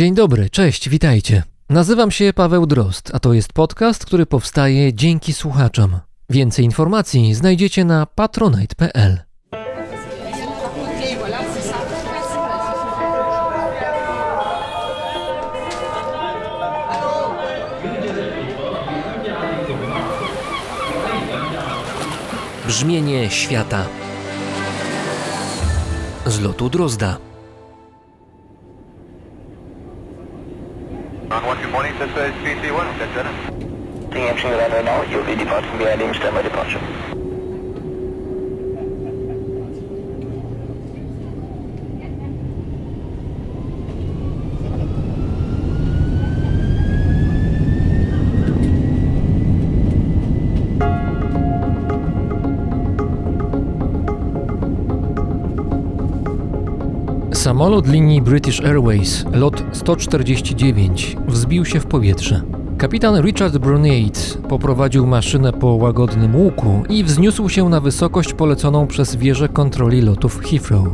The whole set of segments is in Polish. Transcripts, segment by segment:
Dzień dobry, cześć, witajcie. Nazywam się Paweł Drost, a to jest podcast, który powstaje dzięki słuchaczom. Więcej informacji znajdziecie na patronite.pl. Brzmienie świata z lotu Drozda. Run 1240, this is PC1, dead center. Team Action Grand Renault, you'll be departing BID, standby departure. Samolot linii British Airways, lot 149, wzbił się w powietrze. Kapitan Richard Brunate poprowadził maszynę po łagodnym łuku i wzniósł się na wysokość poleconą przez wieżę kontroli lotów Heathrow.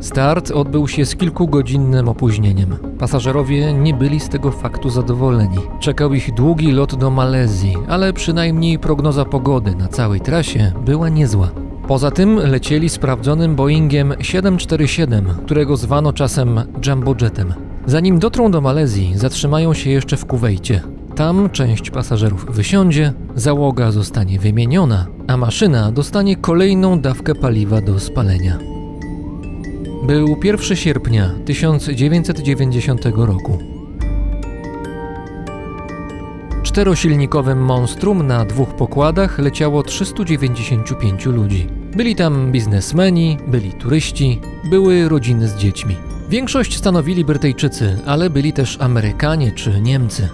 Start odbył się z kilkugodzinnym opóźnieniem. Pasażerowie nie byli z tego faktu zadowoleni. Czekał ich długi lot do Malezji, ale przynajmniej prognoza pogody na całej trasie była niezła. Poza tym lecieli sprawdzonym Boeingiem 747, którego zwano czasem Jumbo Jetem. Zanim dotrą do Malezji, zatrzymają się jeszcze w Kuwejcie. Tam część pasażerów wysiądzie, załoga zostanie wymieniona, a maszyna dostanie kolejną dawkę paliwa do spalenia. Był 1 sierpnia 1990 roku. Czterosilnikowym monstrum na dwóch pokładach leciało 395 ludzi. Byli tam biznesmeni, byli turyści, były rodziny z dziećmi. Większość stanowili Brytyjczycy, ale byli też Amerykanie czy Niemcy.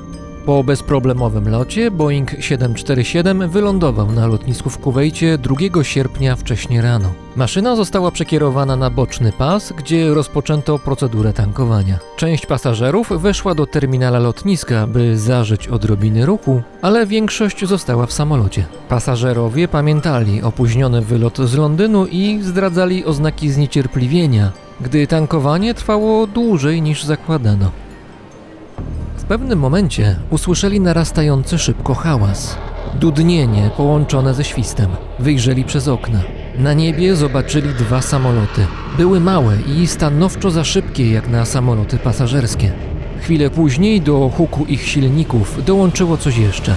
Po bezproblemowym locie Boeing 747 wylądował na lotnisku w Kuwejcie 2 sierpnia wcześnie rano. Maszyna została przekierowana na boczny pas, gdzie rozpoczęto procedurę tankowania. Część pasażerów weszła do terminala lotniska, by zażyć odrobiny ruchu, ale większość została w samolocie. Pasażerowie pamiętali opóźniony wylot z Londynu i zdradzali oznaki zniecierpliwienia, gdy tankowanie trwało dłużej niż zakładano. W pewnym momencie usłyszeli narastający szybko hałas. Dudnienie połączone ze świstem. Wyjrzeli przez okna. Na niebie zobaczyli dwa samoloty. Były małe i stanowczo za szybkie jak na samoloty pasażerskie. Chwilę później do huku ich silników dołączyło coś jeszcze.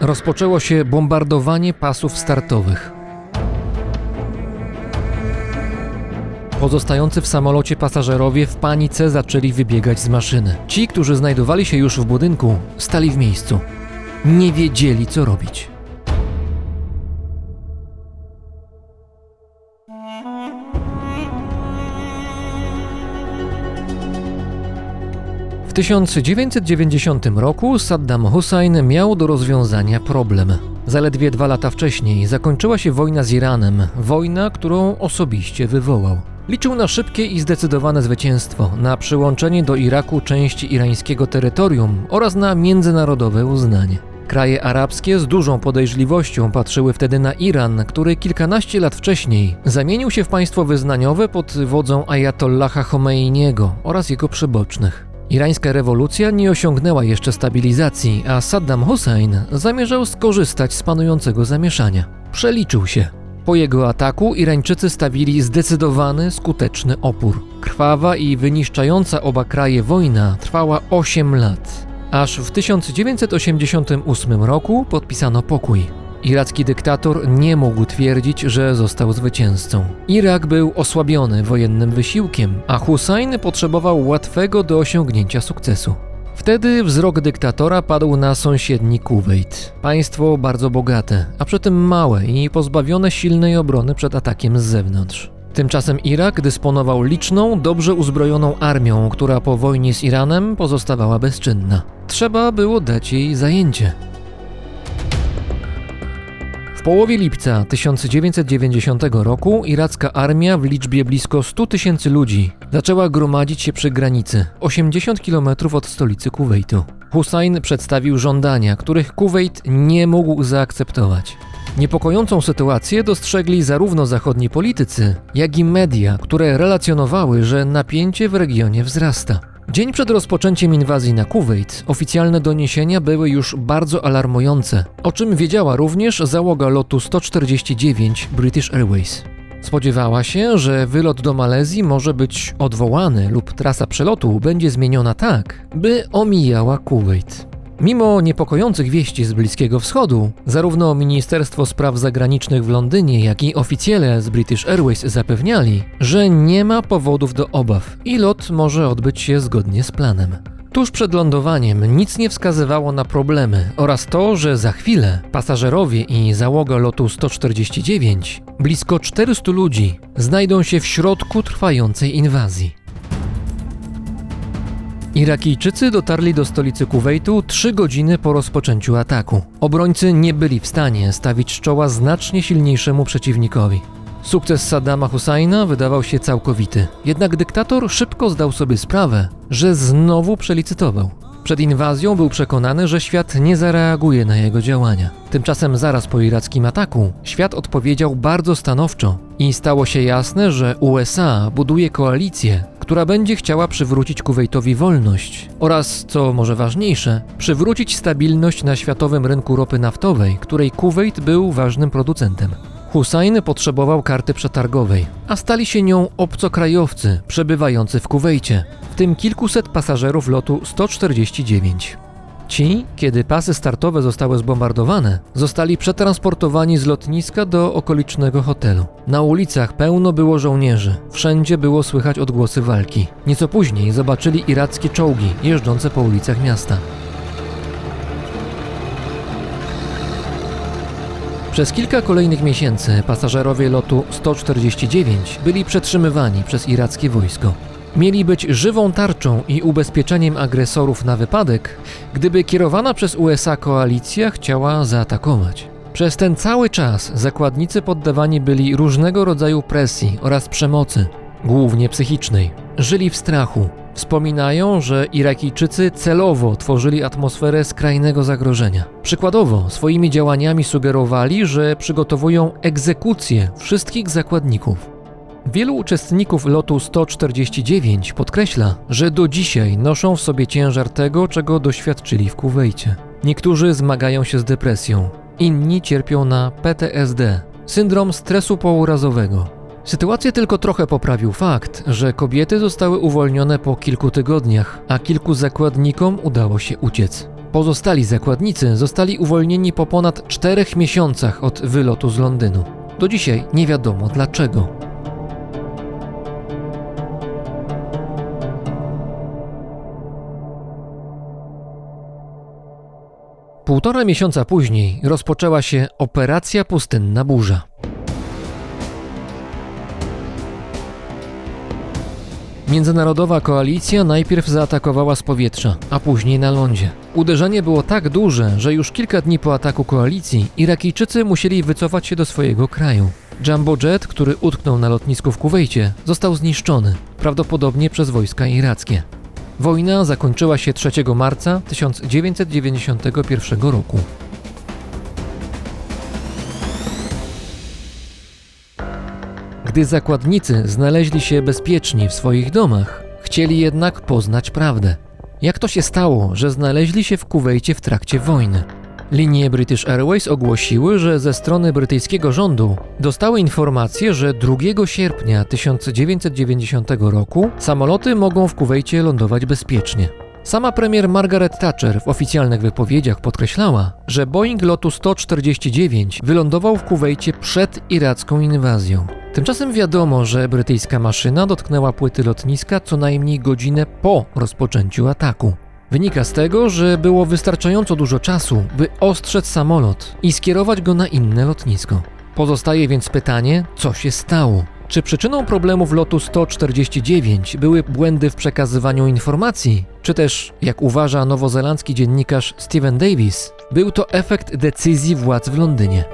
Rozpoczęło się bombardowanie pasów startowych. Pozostający w samolocie pasażerowie w panice zaczęli wybiegać z maszyny. Ci, którzy znajdowali się już w budynku, stali w miejscu. Nie wiedzieli, co robić. W 1990 roku Saddam Hussein miał do rozwiązania problem. Zaledwie dwa lata wcześniej zakończyła się wojna z Iranem, wojna, którą osobiście wywołał. Liczył na szybkie i zdecydowane zwycięstwo, na przyłączenie do Iraku części irańskiego terytorium oraz na międzynarodowe uznanie. Kraje arabskie z dużą podejrzliwością patrzyły wtedy na Iran, który kilkanaście lat wcześniej zamienił się w państwo wyznaniowe pod wodzą Ayatollaha Khomeiniego oraz jego przybocznych. Irańska rewolucja nie osiągnęła jeszcze stabilizacji, a Saddam Hussein zamierzał skorzystać z panującego zamieszania. Przeliczył się. Po jego ataku Irańczycy stawili zdecydowany, skuteczny opór. Krwawa i wyniszczająca oba kraje wojna trwała 8 lat. Aż w 1988 roku podpisano pokój. Iracki dyktator nie mógł twierdzić, że został zwycięzcą. Irak był osłabiony wojennym wysiłkiem, a Hussein potrzebował łatwego do osiągnięcia sukcesu. Wtedy wzrok dyktatora padł na sąsiedni Kuwejt. Państwo bardzo bogate, a przy tym małe i pozbawione silnej obrony przed atakiem z zewnątrz. Tymczasem Irak dysponował liczną, dobrze uzbrojoną armią, która po wojnie z Iranem pozostawała bezczynna. Trzeba było dać jej zajęcie. W połowie lipca 1990 roku iracka armia w liczbie blisko 100 tysięcy ludzi zaczęła gromadzić się przy granicy, 80 km od stolicy Kuwejtu. Hussein przedstawił żądania, których Kuwejt nie mógł zaakceptować. Niepokojącą sytuację dostrzegli zarówno zachodni politycy, jak i media, które relacjonowały, że napięcie w regionie wzrasta. Dzień przed rozpoczęciem inwazji na Kuwait oficjalne doniesienia były już bardzo alarmujące, o czym wiedziała również załoga lotu 149 British Airways. Spodziewała się, że wylot do Malezji może być odwołany lub trasa przelotu będzie zmieniona tak, by omijała Kuwait. Mimo niepokojących wieści z Bliskiego Wschodu, zarówno Ministerstwo Spraw Zagranicznych w Londynie, jak i oficjele z British Airways zapewniali, że nie ma powodów do obaw i lot może odbyć się zgodnie z planem. Tuż przed lądowaniem nic nie wskazywało na problemy oraz to, że za chwilę pasażerowie i załoga lotu 149, blisko 400 ludzi, znajdą się w środku trwającej inwazji. Irakijczycy dotarli do stolicy Kuwejtu trzy godziny po rozpoczęciu ataku. Obrońcy nie byli w stanie stawić czoła znacznie silniejszemu przeciwnikowi. Sukces Saddama Husajna wydawał się całkowity, jednak dyktator szybko zdał sobie sprawę, że znowu przelicytował. Przed inwazją był przekonany, że świat nie zareaguje na jego działania. Tymczasem zaraz po irackim ataku świat odpowiedział bardzo stanowczo i stało się jasne, że USA buduje koalicję, która będzie chciała przywrócić Kuwejtowi wolność oraz, co może ważniejsze, przywrócić stabilność na światowym rynku ropy naftowej, której Kuwejt był ważnym producentem. Hussein potrzebował karty przetargowej, a stali się nią obcokrajowcy przebywający w Kuwejcie, w tym kilkuset pasażerów lotu 149. Ci, kiedy pasy startowe zostały zbombardowane, zostali przetransportowani z lotniska do okolicznego hotelu. Na ulicach pełno było żołnierzy, wszędzie było słychać odgłosy walki. Nieco później zobaczyli irackie czołgi jeżdżące po ulicach miasta. Przez kilka kolejnych miesięcy pasażerowie lotu 149 byli przetrzymywani przez irackie wojsko. Mieli być żywą tarczą i ubezpieczeniem agresorów na wypadek, gdyby kierowana przez USA koalicja chciała zaatakować. Przez ten cały czas zakładnicy poddawani byli różnego rodzaju presji oraz przemocy, głównie psychicznej. Żyli w strachu. Wspominają, że Irakijczycy celowo tworzyli atmosferę skrajnego zagrożenia. Przykładowo, swoimi działaniami sugerowali, że przygotowują egzekucję wszystkich zakładników. Wielu uczestników lotu 149 podkreśla, że do dzisiaj noszą w sobie ciężar tego, czego doświadczyli w Kuwejcie. Niektórzy zmagają się z depresją, inni cierpią na PTSD, syndrom stresu pourazowego. Sytuację tylko trochę poprawił fakt, że kobiety zostały uwolnione po kilku tygodniach, a kilku zakładnikom udało się uciec. Pozostali zakładnicy zostali uwolnieni po ponad czterech miesiącach od wylotu z Londynu. Do dzisiaj nie wiadomo dlaczego. Półtora miesiąca później rozpoczęła się Operacja Pustynna Burza. Międzynarodowa koalicja najpierw zaatakowała z powietrza, a później na lądzie. Uderzenie było tak duże, że już kilka dni po ataku koalicji Irakijczycy musieli wycofać się do swojego kraju. Jumbo Jet, który utknął na lotnisku w Kuwejcie, został zniszczony, prawdopodobnie przez wojska irackie. Wojna zakończyła się 3 marca 1991 roku. Gdy zakładnicy znaleźli się bezpieczni w swoich domach, chcieli jednak poznać prawdę. Jak to się stało, że znaleźli się w Kuwejcie w trakcie wojny? Linie British Airways ogłosiły, że ze strony brytyjskiego rządu dostały informację, że 2 sierpnia 1990 roku samoloty mogą w Kuwejcie lądować bezpiecznie. Sama premier Margaret Thatcher w oficjalnych wypowiedziach podkreślała, że Boeing lotu 149 wylądował w Kuwejcie przed iracką inwazją. Tymczasem wiadomo, że brytyjska maszyna dotknęła płyty lotniska co najmniej godzinę po rozpoczęciu ataku. Wynika z tego, że było wystarczająco dużo czasu, by ostrzec samolot i skierować go na inne lotnisko. Pozostaje więc pytanie, co się stało? Czy przyczyną problemów lotu 149 były błędy w przekazywaniu informacji, czy też, jak uważa nowozelandzki dziennikarz Steven Davis, był to efekt decyzji władz w Londynie?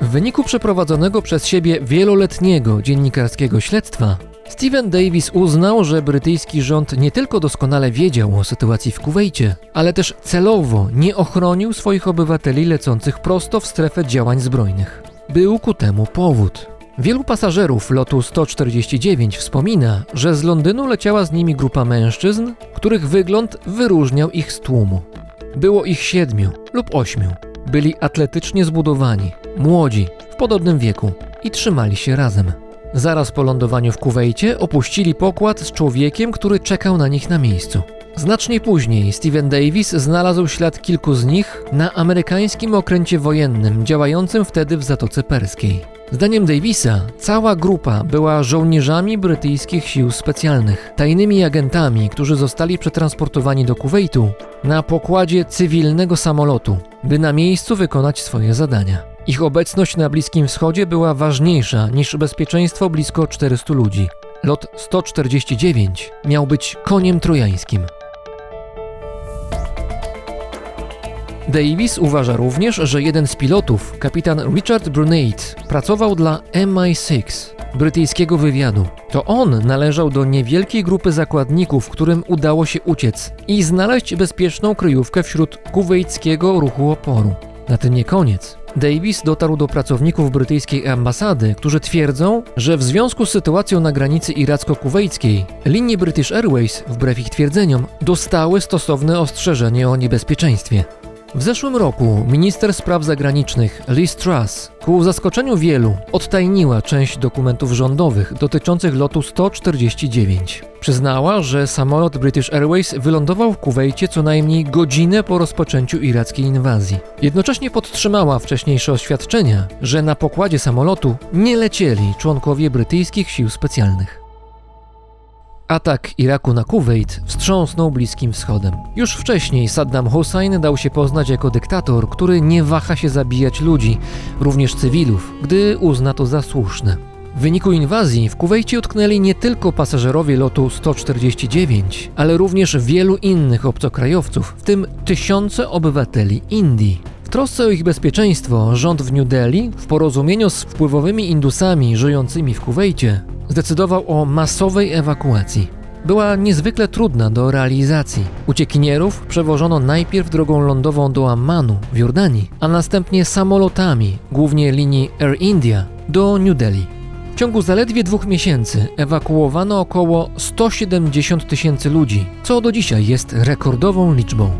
W wyniku przeprowadzonego przez siebie wieloletniego dziennikarskiego śledztwa Steven Davis uznał, że brytyjski rząd nie tylko doskonale wiedział o sytuacji w Kuwejcie, ale też celowo nie ochronił swoich obywateli lecących prosto w strefę działań zbrojnych. Był ku temu powód. Wielu pasażerów lotu 149 wspomina, że z Londynu leciała z nimi grupa mężczyzn, których wygląd wyróżniał ich z tłumu. Było ich siedmiu lub ośmiu. Byli atletycznie zbudowani, młodzi, w podobnym wieku i trzymali się razem. Zaraz po lądowaniu w Kuwejcie opuścili pokład z człowiekiem, który czekał na nich na miejscu. Znacznie później Steven Davis znalazł ślad kilku z nich na amerykańskim okręcie wojennym działającym wtedy w Zatoce Perskiej. Zdaniem Davisa cała grupa była żołnierzami brytyjskich sił specjalnych, tajnymi agentami, którzy zostali przetransportowani do Kuwejtu na pokładzie cywilnego samolotu, by na miejscu wykonać swoje zadania. Ich obecność na Bliskim Wschodzie była ważniejsza niż bezpieczeństwo blisko 400 ludzi. Lot 149 miał być koniem trojańskim. Davis uważa również, że jeden z pilotów, kapitan Richard Brunate, pracował dla MI6, brytyjskiego wywiadu. To on należał do niewielkiej grupy zakładników, którym udało się uciec i znaleźć bezpieczną kryjówkę wśród kuwejckiego ruchu oporu. Na tym nie koniec. Davis dotarł do pracowników brytyjskiej ambasady, którzy twierdzą, że w związku z sytuacją na granicy iracko-kuwejskiej linie British Airways, wbrew ich twierdzeniom, dostały stosowne ostrzeżenie o niebezpieczeństwie. W zeszłym roku minister spraw zagranicznych Liz Truss, ku zaskoczeniu wielu, odtajniła część dokumentów rządowych dotyczących lotu 149. Przyznała, że samolot British Airways wylądował w Kuwejcie co najmniej godzinę po rozpoczęciu irackiej inwazji. Jednocześnie podtrzymała wcześniejsze oświadczenia, że na pokładzie samolotu nie lecieli członkowie brytyjskich sił specjalnych. Atak Iraku na Kuwejt wstrząsnął Bliskim Wschodem. Już wcześniej Saddam Hussein dał się poznać jako dyktator, który nie waha się zabijać ludzi, również cywilów, gdy uzna to za słuszne. W wyniku inwazji w Kuwejcie utknęli nie tylko pasażerowie lotu 149, ale również wielu innych obcokrajowców, w tym tysiące obywateli Indii. W trosce o ich bezpieczeństwo rząd w New Delhi, w porozumieniu z wpływowymi Indusami żyjącymi w Kuwejcie, zdecydował o masowej ewakuacji. Była niezwykle trudna do realizacji. Uciekinierów przewożono najpierw drogą lądową do Ammanu w Jordanii, a następnie samolotami, głównie linii Air India, do New Delhi. W ciągu zaledwie dwóch miesięcy ewakuowano około 170 tysięcy ludzi, co do dzisiaj jest rekordową liczbą.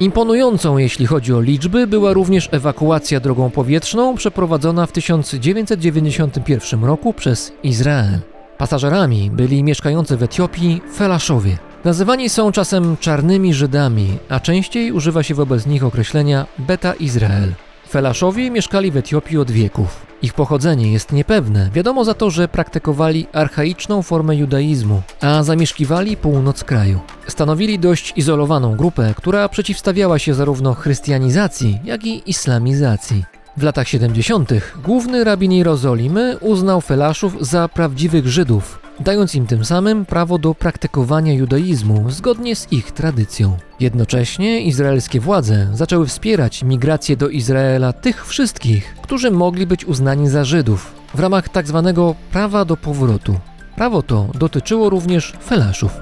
Imponującą, jeśli chodzi o liczby, była również ewakuacja drogą powietrzną przeprowadzona w 1991 roku przez Izrael. Pasażerami byli mieszkający w Etiopii Felaszowie. Nazywani są czasem czarnymi Żydami, a częściej używa się wobec nich określenia Beta Izrael. Felaszowie mieszkali w Etiopii od wieków. Ich pochodzenie jest niepewne, wiadomo za to, że praktykowali archaiczną formę judaizmu, a zamieszkiwali północ kraju. Stanowili dość izolowaną grupę, która przeciwstawiała się zarówno chrystianizacji, jak i islamizacji. W latach 70. główny rabin Jerozolimy uznał Felaszów za prawdziwych Żydów, dając im tym samym prawo do praktykowania judaizmu zgodnie z ich tradycją. Jednocześnie izraelskie władze zaczęły wspierać migrację do Izraela tych wszystkich, którzy mogli być uznani za Żydów w ramach tzw. prawa do powrotu. Prawo to dotyczyło również Felaszów.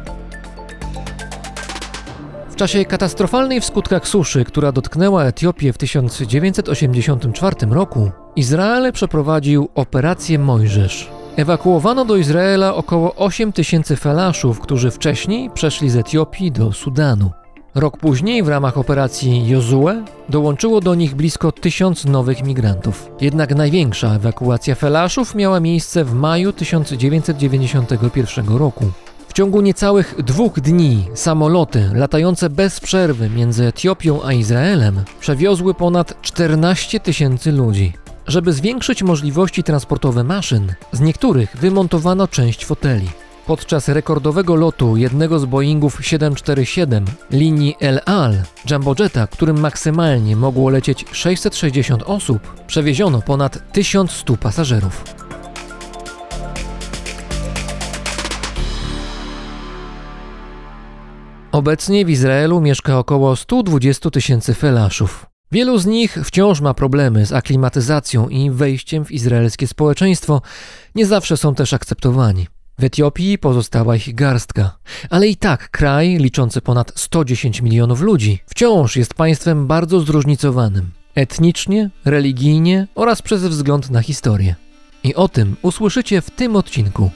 W czasie katastrofalnej w skutkach suszy, która dotknęła Etiopię w 1984 roku, Izrael przeprowadził operację Mojżesz. Ewakuowano do Izraela około 8 tysięcy felaszów, którzy wcześniej przeszli z Etiopii do Sudanu. Rok później w ramach operacji Jozue dołączyło do nich blisko tysiąc nowych migrantów. Jednak największa ewakuacja felaszów miała miejsce w maju 1991 roku. W ciągu niecałych dwóch dni samoloty latające bez przerwy między Etiopią a Izraelem przewiozły ponad 14 tysięcy ludzi. Żeby zwiększyć możliwości transportowe maszyn, z niektórych wymontowano część foteli. Podczas rekordowego lotu jednego z Boeingów 747 linii El Al, Jumbojeta, którym maksymalnie mogło lecieć 660 osób, przewieziono ponad 1100 pasażerów. Obecnie w Izraelu mieszka około 120 tysięcy felaszów. Wielu z nich wciąż ma problemy z aklimatyzacją i wejściem w izraelskie społeczeństwo. Nie zawsze są też akceptowani. W Etiopii pozostała ich garstka, ale i tak kraj, liczący ponad 110 milionów ludzi, wciąż jest państwem bardzo zróżnicowanym etnicznie, religijnie oraz przez wzgląd na historię. I o tym usłyszycie w tym odcinku.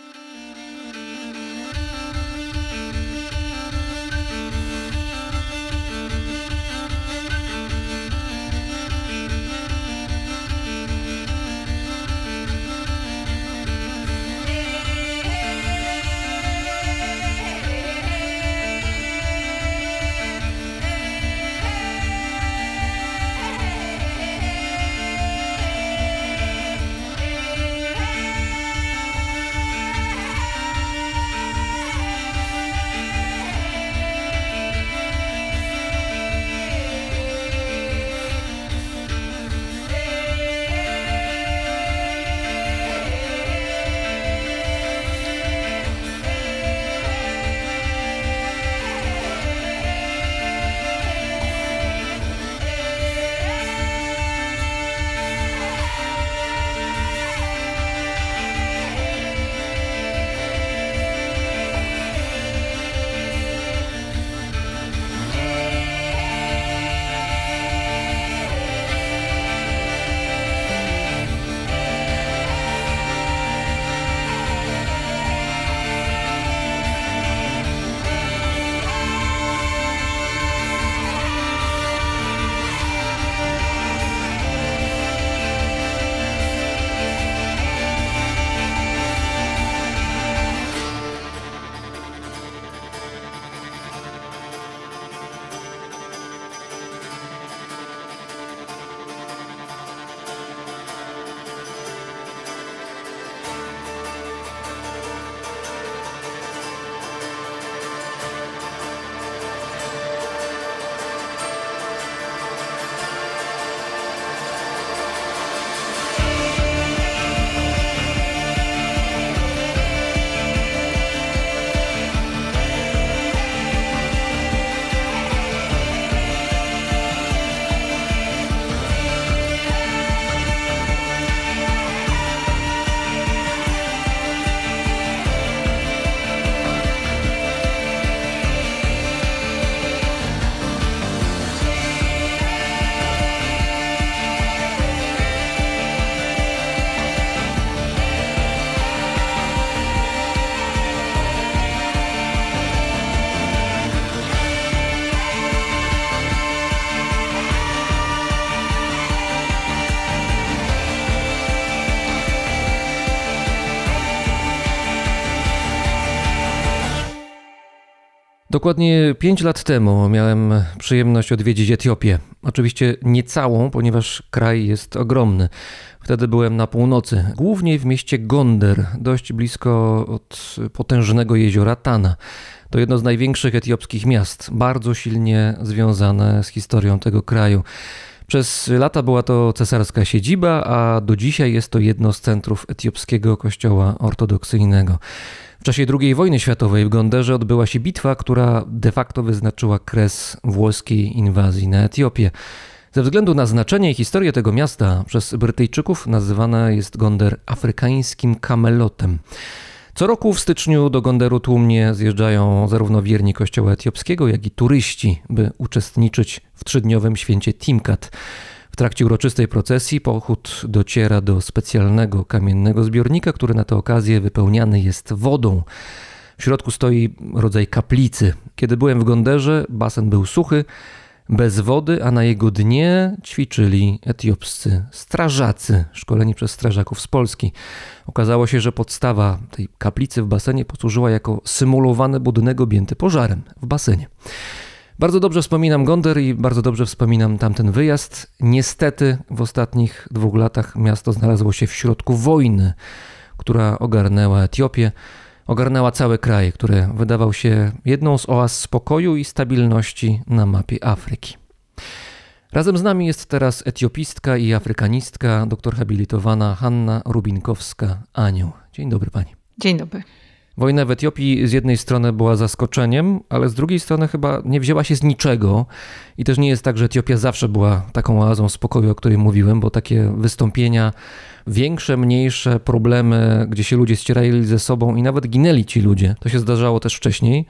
Dokładnie 5 lat temu miałem przyjemność odwiedzić Etiopię. Oczywiście nie całą, ponieważ kraj jest ogromny. Wtedy byłem na północy, głównie w mieście Gonder, dość blisko od potężnego jeziora Tana. To jedno z największych etiopskich miast, bardzo silnie związane z historią tego kraju. Przez lata była to cesarska siedziba, a do dzisiaj jest to jedno z centrów etiopskiego kościoła ortodoksyjnego. W czasie II wojny światowej w Gonderze odbyła się bitwa, która de facto wyznaczyła kres włoskiej inwazji na Etiopię. Ze względu na znaczenie i historię tego miasta przez Brytyjczyków nazywana jest Gonder afrykańskim kamelotem. Co roku w styczniu do Gonderu tłumnie zjeżdżają zarówno wierni kościoła etiopskiego, jak i turyści, by uczestniczyć w trzydniowym święcie Timkat. W trakcie uroczystej procesji pochód dociera do specjalnego kamiennego zbiornika, który na tę okazję wypełniany jest wodą. W środku stoi rodzaj kaplicy. Kiedy byłem w Gonderze, basen był suchy, bez wody, a na jego dnie ćwiczyli etiopscy strażacy, szkoleni przez strażaków z Polski. Okazało się, że podstawa tej kaplicy w basenie posłużyła jako symulowany budynek objęty pożarem w basenie. Bardzo dobrze wspominam Gonder i bardzo dobrze wspominam tamten wyjazd. Niestety w ostatnich dwóch latach miasto znalazło się w środku wojny, która ogarnęła Etiopię, ogarnęła cały kraj, który wydawał się jedną z oaz spokoju i stabilności na mapie Afryki. Razem z nami jest teraz etiopistka i afrykanistka, doktor habilitowana Hanna Rubinkowska-Anioł. Dzień dobry pani. Dzień dobry. Wojna w Etiopii z jednej strony była zaskoczeniem, ale z drugiej strony chyba nie wzięła się z niczego. I też nie jest tak, że Etiopia zawsze była taką oazą spokoju, o której mówiłem, bo takie wystąpienia, większe, mniejsze problemy, gdzie się ludzie ścierali ze sobą i nawet ginęli ci ludzie, to się zdarzało też wcześniej.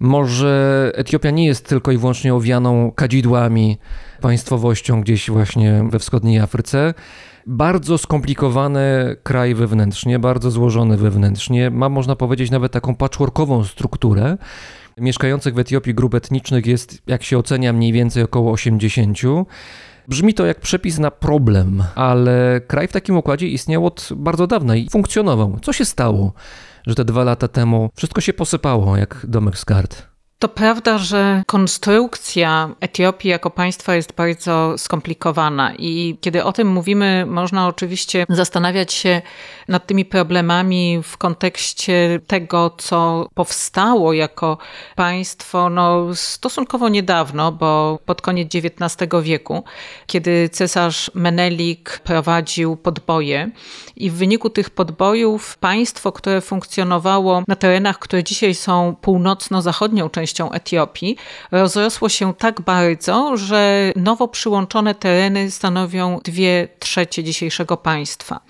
Może Etiopia nie jest tylko i wyłącznie owianą kadzidłami, państwowością gdzieś właśnie we wschodniej Afryce. Bardzo skomplikowany kraj wewnętrznie, bardzo złożony wewnętrznie. Ma, można powiedzieć, nawet taką patchworkową strukturę. Mieszkających w Etiopii grup etnicznych jest, jak się ocenia, mniej więcej około 80. Brzmi to jak przepis na problem, ale kraj w takim układzie istniał od bardzo dawna i funkcjonował. Co się stało, że te dwa lata temu wszystko się posypało jak domek z kart? To prawda, że konstrukcja Etiopii jako państwa jest bardzo skomplikowana i kiedy o tym mówimy, można oczywiście zastanawiać się nad tymi problemami w kontekście tego, co powstało jako państwo no, stosunkowo niedawno, bo pod koniec XIX wieku, kiedy cesarz Menelik prowadził podboje i w wyniku tych podbojów państwo, które funkcjonowało na terenach, które dzisiaj są północno-zachodnią częścią Etiopii, rozrosło się tak bardzo, że nowo przyłączone tereny stanowią dwie trzecie dzisiejszego państwa.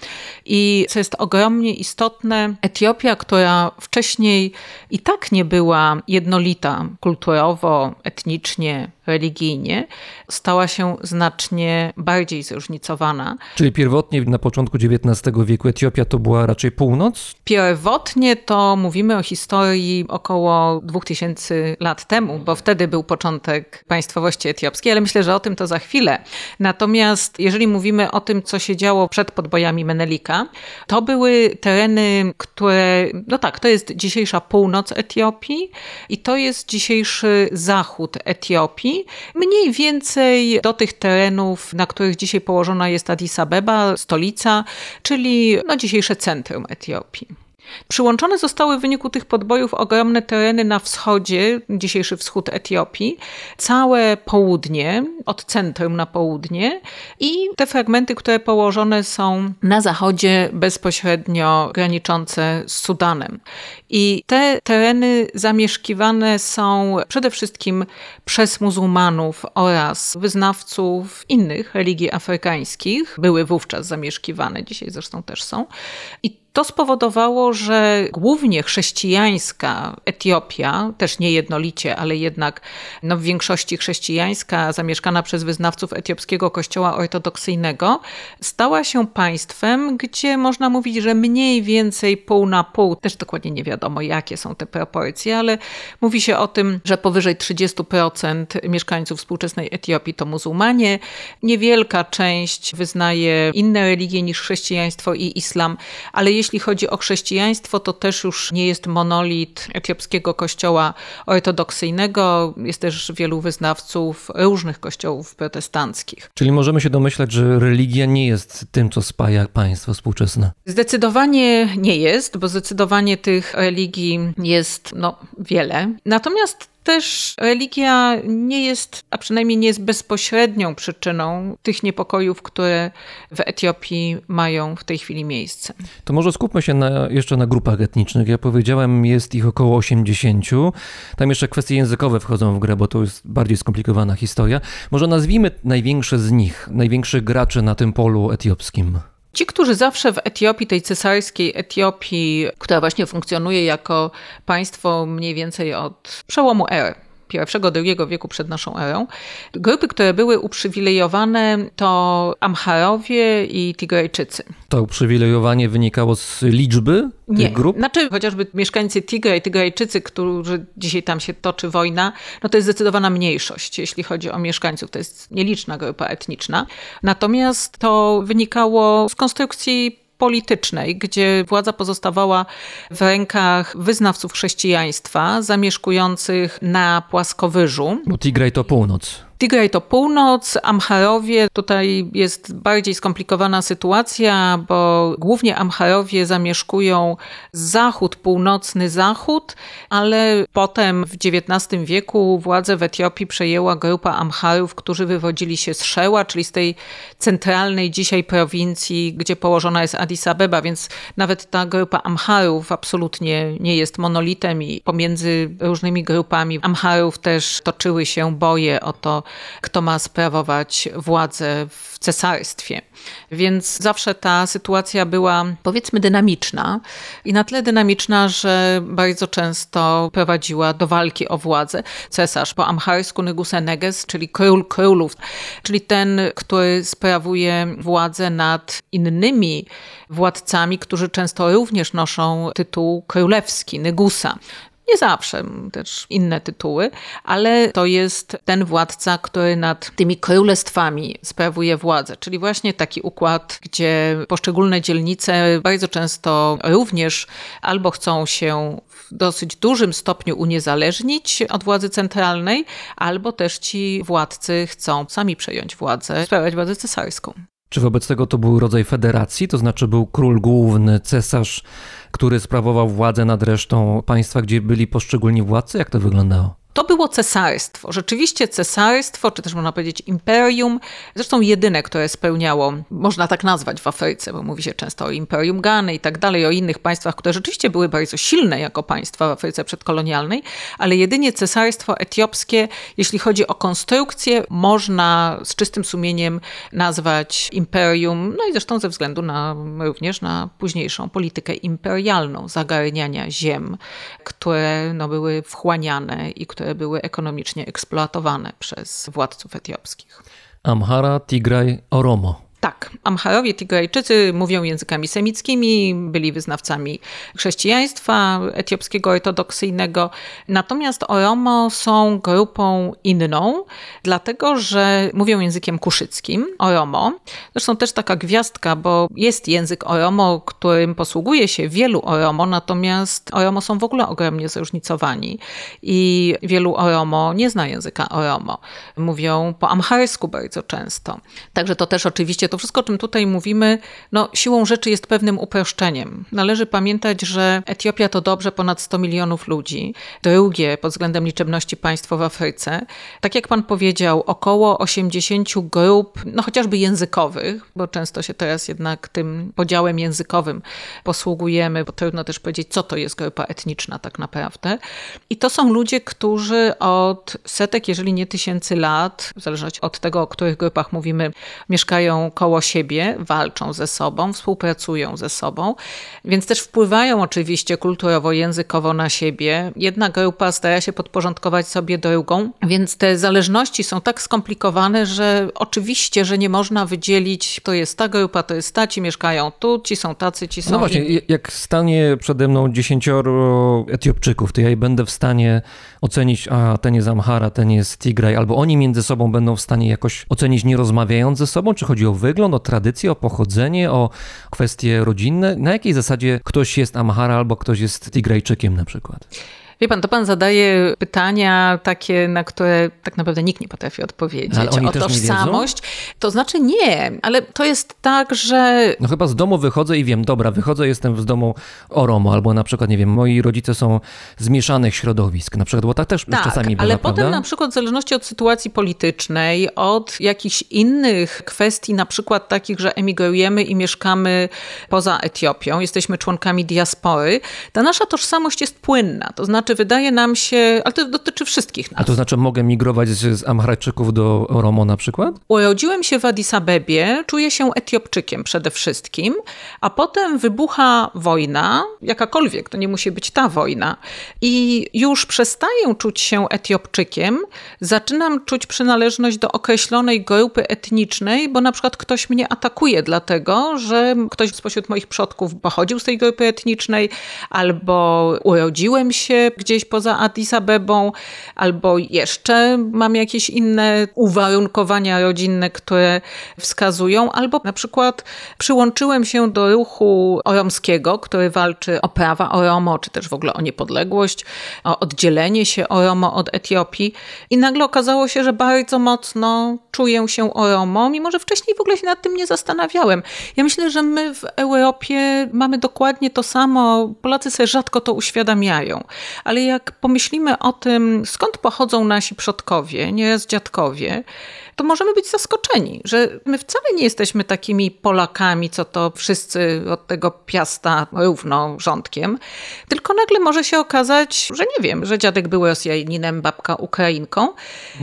I co jest ogromnie istotne, Etiopia, która wcześniej i tak nie była jednolita kulturowo, etnicznie, religijnie, stała się znacznie bardziej zróżnicowana. Czyli pierwotnie na początku XIX wieku Etiopia to była raczej północ? Pierwotnie to mówimy o historii około 2000 lat temu, bo wtedy był początek państwowości etiopskiej, ale myślę, że o tym to za chwilę. Natomiast jeżeli mówimy o tym, co się działo przed podbojami Menelika, to były tereny, które, no tak, to jest dzisiejsza północ Etiopii i to jest dzisiejszy zachód Etiopii. Mniej więcej do tych terenów, na których dzisiaj położona jest Addis Abeba, stolica, czyli no, dzisiejsze centrum Etiopii. Przyłączone zostały w wyniku tych podbojów ogromne tereny na wschodzie, dzisiejszy wschód Etiopii, całe południe, od centrum na południe i te fragmenty, które położone są na zachodzie, bezpośrednio graniczące z Sudanem. I te tereny zamieszkiwane są przede wszystkim przez muzułmanów oraz wyznawców innych religii afrykańskich. Były wówczas zamieszkiwane, dzisiaj zresztą też są. I to spowodowało, że głównie chrześcijańska Etiopia, też nie jednolicie, ale jednak no, w większości chrześcijańska, zamieszkana przez wyznawców etiopskiego kościoła ortodoksyjnego, stała się państwem, gdzie można mówić, że mniej więcej pół na pół, też dokładnie nie wiadomo jakie są te proporcje, ale mówi się o tym, że powyżej 30% mieszkańców współczesnej Etiopii to muzułmanie. Niewielka część wyznaje inne religie niż chrześcijaństwo i islam, ale jeśli chodzi o chrześcijaństwo, to też już nie jest monolit etiopskiego kościoła ortodoksyjnego. Jest też wielu wyznawców różnych kościołów protestanckich. Czyli możemy się domyślać, że religia nie jest tym, co spaja państwo współczesne. Zdecydowanie nie jest, bo zdecydowanie tych religii jest no, wiele. Natomiast też religia nie jest, a przynajmniej nie jest bezpośrednią przyczyną tych niepokojów, które w Etiopii mają w tej chwili miejsce. To może skupmy się na, jeszcze na grupach etnicznych. Ja powiedziałem, jest ich około 80. Tam jeszcze kwestie językowe wchodzą w grę, bo to jest bardziej skomplikowana historia. Może nazwijmy największe z nich, największych graczy na tym polu etiopskim. Ci, którzy zawsze w Etiopii, tej cesarskiej Etiopii, która właśnie funkcjonuje jako państwo mniej więcej od przełomu ery, pierwszego, drugiego wieku przed naszą erą. Grupy, które były uprzywilejowane to Amharowie i Tigrejczycy. To uprzywilejowanie wynikało z liczby tych Nie, grup? znaczy chociażby mieszkańcy Tigray, Tigrejczycy, którzy dzisiaj tam się toczy wojna, no to jest zdecydowana mniejszość, jeśli chodzi o mieszkańców. To jest nieliczna grupa etniczna. Natomiast to wynikało z konstrukcji politycznej, gdzie władza pozostawała w rękach wyznawców chrześcijaństwa zamieszkujących na płaskowyżu. Bo Tigray to północ. Tigraj to północ, Amharowie, tutaj jest bardziej skomplikowana sytuacja, bo głównie Amharowie zamieszkują zachód, północny zachód, ale potem w XIX wieku władzę w Etiopii przejęła grupa Amharów, którzy wywodzili się z Szeła, czyli z tej centralnej dzisiaj prowincji, gdzie położona jest Addis Abeba, więc nawet ta grupa Amharów absolutnie nie jest monolitem i pomiędzy różnymi grupami Amharów też toczyły się boje o to, kto ma sprawować władzę w cesarstwie. Więc zawsze ta sytuacja była powiedzmy dynamiczna i na tyle dynamiczna, że bardzo często prowadziła do walki o władzę. Cesarz po amharsku Neguseneges, czyli król królów, czyli ten, który sprawuje władzę nad innymi władcami, którzy często również noszą tytuł królewski, Negusa. Nie zawsze, też inne tytuły, ale to jest ten władca, który nad tymi królestwami sprawuje władzę. Czyli właśnie taki układ, gdzie poszczególne dzielnice bardzo często również albo chcą się w dosyć dużym stopniu uniezależnić od władzy centralnej, albo też ci władcy chcą sami przejąć władzę, sprawować władzę cesarską. Czy wobec tego to był rodzaj federacji, to znaczy był król główny, cesarz, który sprawował władzę nad resztą państwa, gdzie byli poszczególni władcy? Jak to wyglądało? To było cesarstwo. Rzeczywiście cesarstwo, czy też można powiedzieć imperium, zresztą jedyne, które spełniało, można tak nazwać w Afryce, bo mówi się często o imperium Gany i tak dalej, o innych państwach, które rzeczywiście były bardzo silne jako państwa w Afryce przedkolonialnej, ale jedynie cesarstwo etiopskie, jeśli chodzi o konstrukcję, można z czystym sumieniem nazwać imperium, no i zresztą ze względu na również na późniejszą politykę imperialną, zagarniania ziem, które no, były wchłaniane i które były ekonomicznie eksploatowane przez władców etiopskich. Amhara, Tigraj, Oromo. Tak, Amharowie, Tigrajczycy mówią językami semickimi, byli wyznawcami chrześcijaństwa etiopskiego ortodoksyjnego, natomiast Oromo są grupą inną, dlatego że mówią językiem kuszyckim, Oromo. Zresztą też taka gwiazdka, bo jest język Oromo, którym posługuje się wielu Oromo, natomiast Oromo są w ogóle ogromnie zróżnicowani i wielu Oromo nie zna języka Oromo. Mówią po amharsku bardzo często. Także to też oczywiście to wszystko, o czym tutaj mówimy, no, siłą rzeczy jest pewnym uproszczeniem. Należy pamiętać, że Etiopia to dobrze ponad 100 milionów ludzi, drugie pod względem liczebności państwo w Afryce. Tak jak pan powiedział, około 80 grup, no chociażby językowych, bo często się teraz jednak tym podziałem językowym posługujemy, bo trudno też powiedzieć, co to jest grupa etniczna tak naprawdę. I to są ludzie, którzy od setek, jeżeli nie tysięcy lat, w zależności od tego, o których grupach mówimy, mieszkają koło siebie, walczą ze sobą, współpracują ze sobą, więc też wpływają oczywiście kulturowo, językowo na siebie. Jedna grupa stara się podporządkować sobie drugą, więc te zależności są tak skomplikowane, że oczywiście, że nie można wydzielić, to jest ta grupa, to jest ta, ci mieszkają tu, ci są tacy, ci są No właśnie, inni. jak stanie przede mną dziesięcioro Etiopczyków, to ja będę w stanie ocenić, a ten jest Amhara, ten jest Tigraj, albo oni między sobą będą w stanie jakoś ocenić, nie rozmawiając ze sobą, czy chodzi o wygląd, o tradycję, o pochodzenie, o kwestie rodzinne? Na jakiej zasadzie ktoś jest Amhara albo ktoś jest Tigrajczykiem na przykład? Wie pan, to pan zadaje pytania takie, na które tak naprawdę nikt nie potrafi odpowiedzieć. Ale oni o też tożsamość. To znaczy nie, ale to jest tak, że No chyba z domu wychodzę i wiem, dobra, wychodzę, jestem z domu Oromo, albo na przykład, nie wiem, moi rodzice są z mieszanych środowisk, na przykład, bo tak też Tak, czasami bywa, ale prawda? potem na przykład w zależności od sytuacji politycznej, od jakichś innych kwestii, na przykład takich, że emigrujemy i mieszkamy poza Etiopią, jesteśmy członkami diaspory, ta nasza tożsamość jest płynna. To znaczy wydaje nam się, ale to dotyczy wszystkich nas. A to znaczy mogę migrować z, z Amharajczyków do Oromo na przykład? Urodziłem się w Addis Abebie, czuję się Etiopczykiem przede wszystkim, a potem wybucha wojna, jakakolwiek, to nie musi być ta wojna, i już przestaję czuć się Etiopczykiem, zaczynam czuć przynależność do określonej grupy etnicznej, bo na przykład ktoś mnie atakuje dlatego, że ktoś spośród moich przodków pochodził z tej grupy etnicznej, albo urodziłem się gdzieś poza Addis Abebą, albo jeszcze mam jakieś inne uwarunkowania rodzinne, które wskazują, albo na przykład przyłączyłem się do ruchu oromskiego, który walczy o prawa Oromo, czy też w ogóle o niepodległość, o oddzielenie się Oromo od Etiopii i nagle okazało się, że bardzo mocno czuję się Oromo, mimo że wcześniej w ogóle się nad tym nie zastanawiałem. Ja myślę, że my w Europie mamy dokładnie to samo. Polacy sobie rzadko to uświadamiają. Ale jak pomyślimy o tym, skąd pochodzą nasi przodkowie, nieraz dziadkowie, to możemy być zaskoczeni, że my wcale nie jesteśmy takimi Polakami, co to wszyscy od tego piasta równo rządkiem, tylko nagle może się okazać, że nie wiem, że dziadek był Rosjaninem, babka Ukrainką,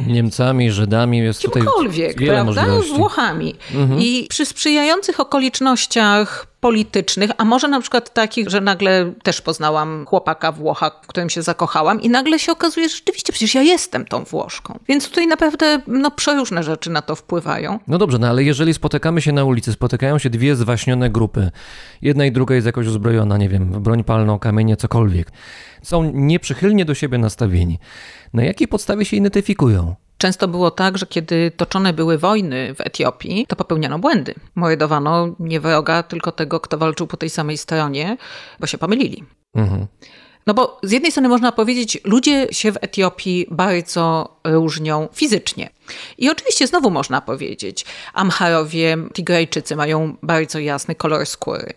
Niemcami, Żydami jest kimkolwiek, tutaj wiele prawda? możliwości. Włochami. I przy sprzyjających okolicznościach politycznych, a może na przykład takich, że nagle też poznałam chłopaka Włocha, w którym się zakochałam i nagle się okazuje, że rzeczywiście przecież ja jestem tą Włoszką. Więc tutaj naprawdę no, przeróżne rzeczy na to wpływają. No dobrze, no ale jeżeli spotykamy się na ulicy, spotykają się dwie zwaśnione grupy, jedna i druga jest jakoś uzbrojona, nie wiem, broń palną, kamienie, cokolwiek, są nieprzychylnie do siebie nastawieni, na jakiej podstawie się identyfikują? Często było tak, że kiedy toczone były wojny w Etiopii, to popełniano błędy. Mordowano nie wroga, tylko tego, kto walczył po tej samej stronie, bo się pomylili. Mhm. No bo z jednej strony można powiedzieć, ludzie się w Etiopii bardzo różnią fizycznie. I oczywiście znowu można powiedzieć, Amharowie, Tigrejczycy mają bardzo jasny kolor skóry,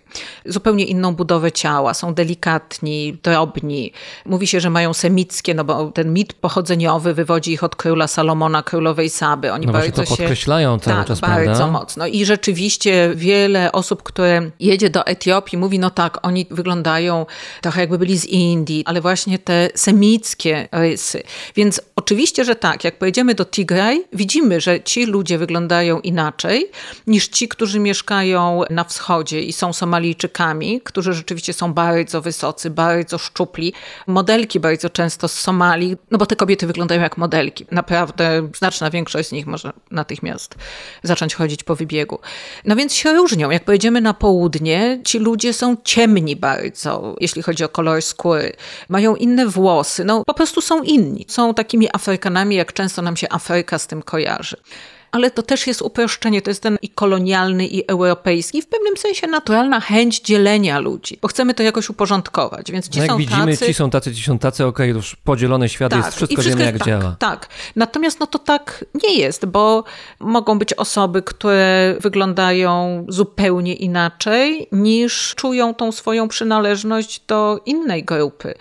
zupełnie inną budowę ciała, są delikatni, drobni. Mówi się, że mają semickie, no bo ten mit pochodzeniowy wywodzi ich od króla Salomona, królowej Saby. Oni No bardzo to się podkreślają cały tak, czas, bardzo prawda? mocno. I rzeczywiście wiele osób, które jedzie do Etiopii, mówi, no tak, oni wyglądają trochę jakby byli z Indii, ale właśnie te semickie rysy. Więc oczywiście, że tak, jak pojedziemy do Tigraj, widzimy, że ci ludzie wyglądają inaczej niż ci, którzy mieszkają na wschodzie i są Somalijczykami, którzy rzeczywiście są bardzo wysocy, bardzo szczupli. Modelki bardzo często z Somalii, no bo te kobiety wyglądają jak modelki. Naprawdę znaczna większość z nich może natychmiast zacząć chodzić po wybiegu. No więc się różnią. Jak pojedziemy na południe, ci ludzie są ciemni bardzo, jeśli chodzi o kolor skóry. Mają inne włosy, no po prostu są inni. Są takimi Afrykanami, jak często nam się Afryka tym kojarzy. Ale to też jest uproszczenie, to jest ten i kolonialny, i europejski, w pewnym sensie naturalna chęć dzielenia ludzi, bo chcemy to jakoś uporządkować. Więc ci No jak są widzimy, tacy, ci są tacy, ci są tacy, okej, już podzielony świat jest, wszystko i wiemy jak jest, działa. Tak, tak. Natomiast no to tak nie jest, bo mogą być osoby, które wyglądają zupełnie inaczej niż czują tą swoją przynależność do innej grupy.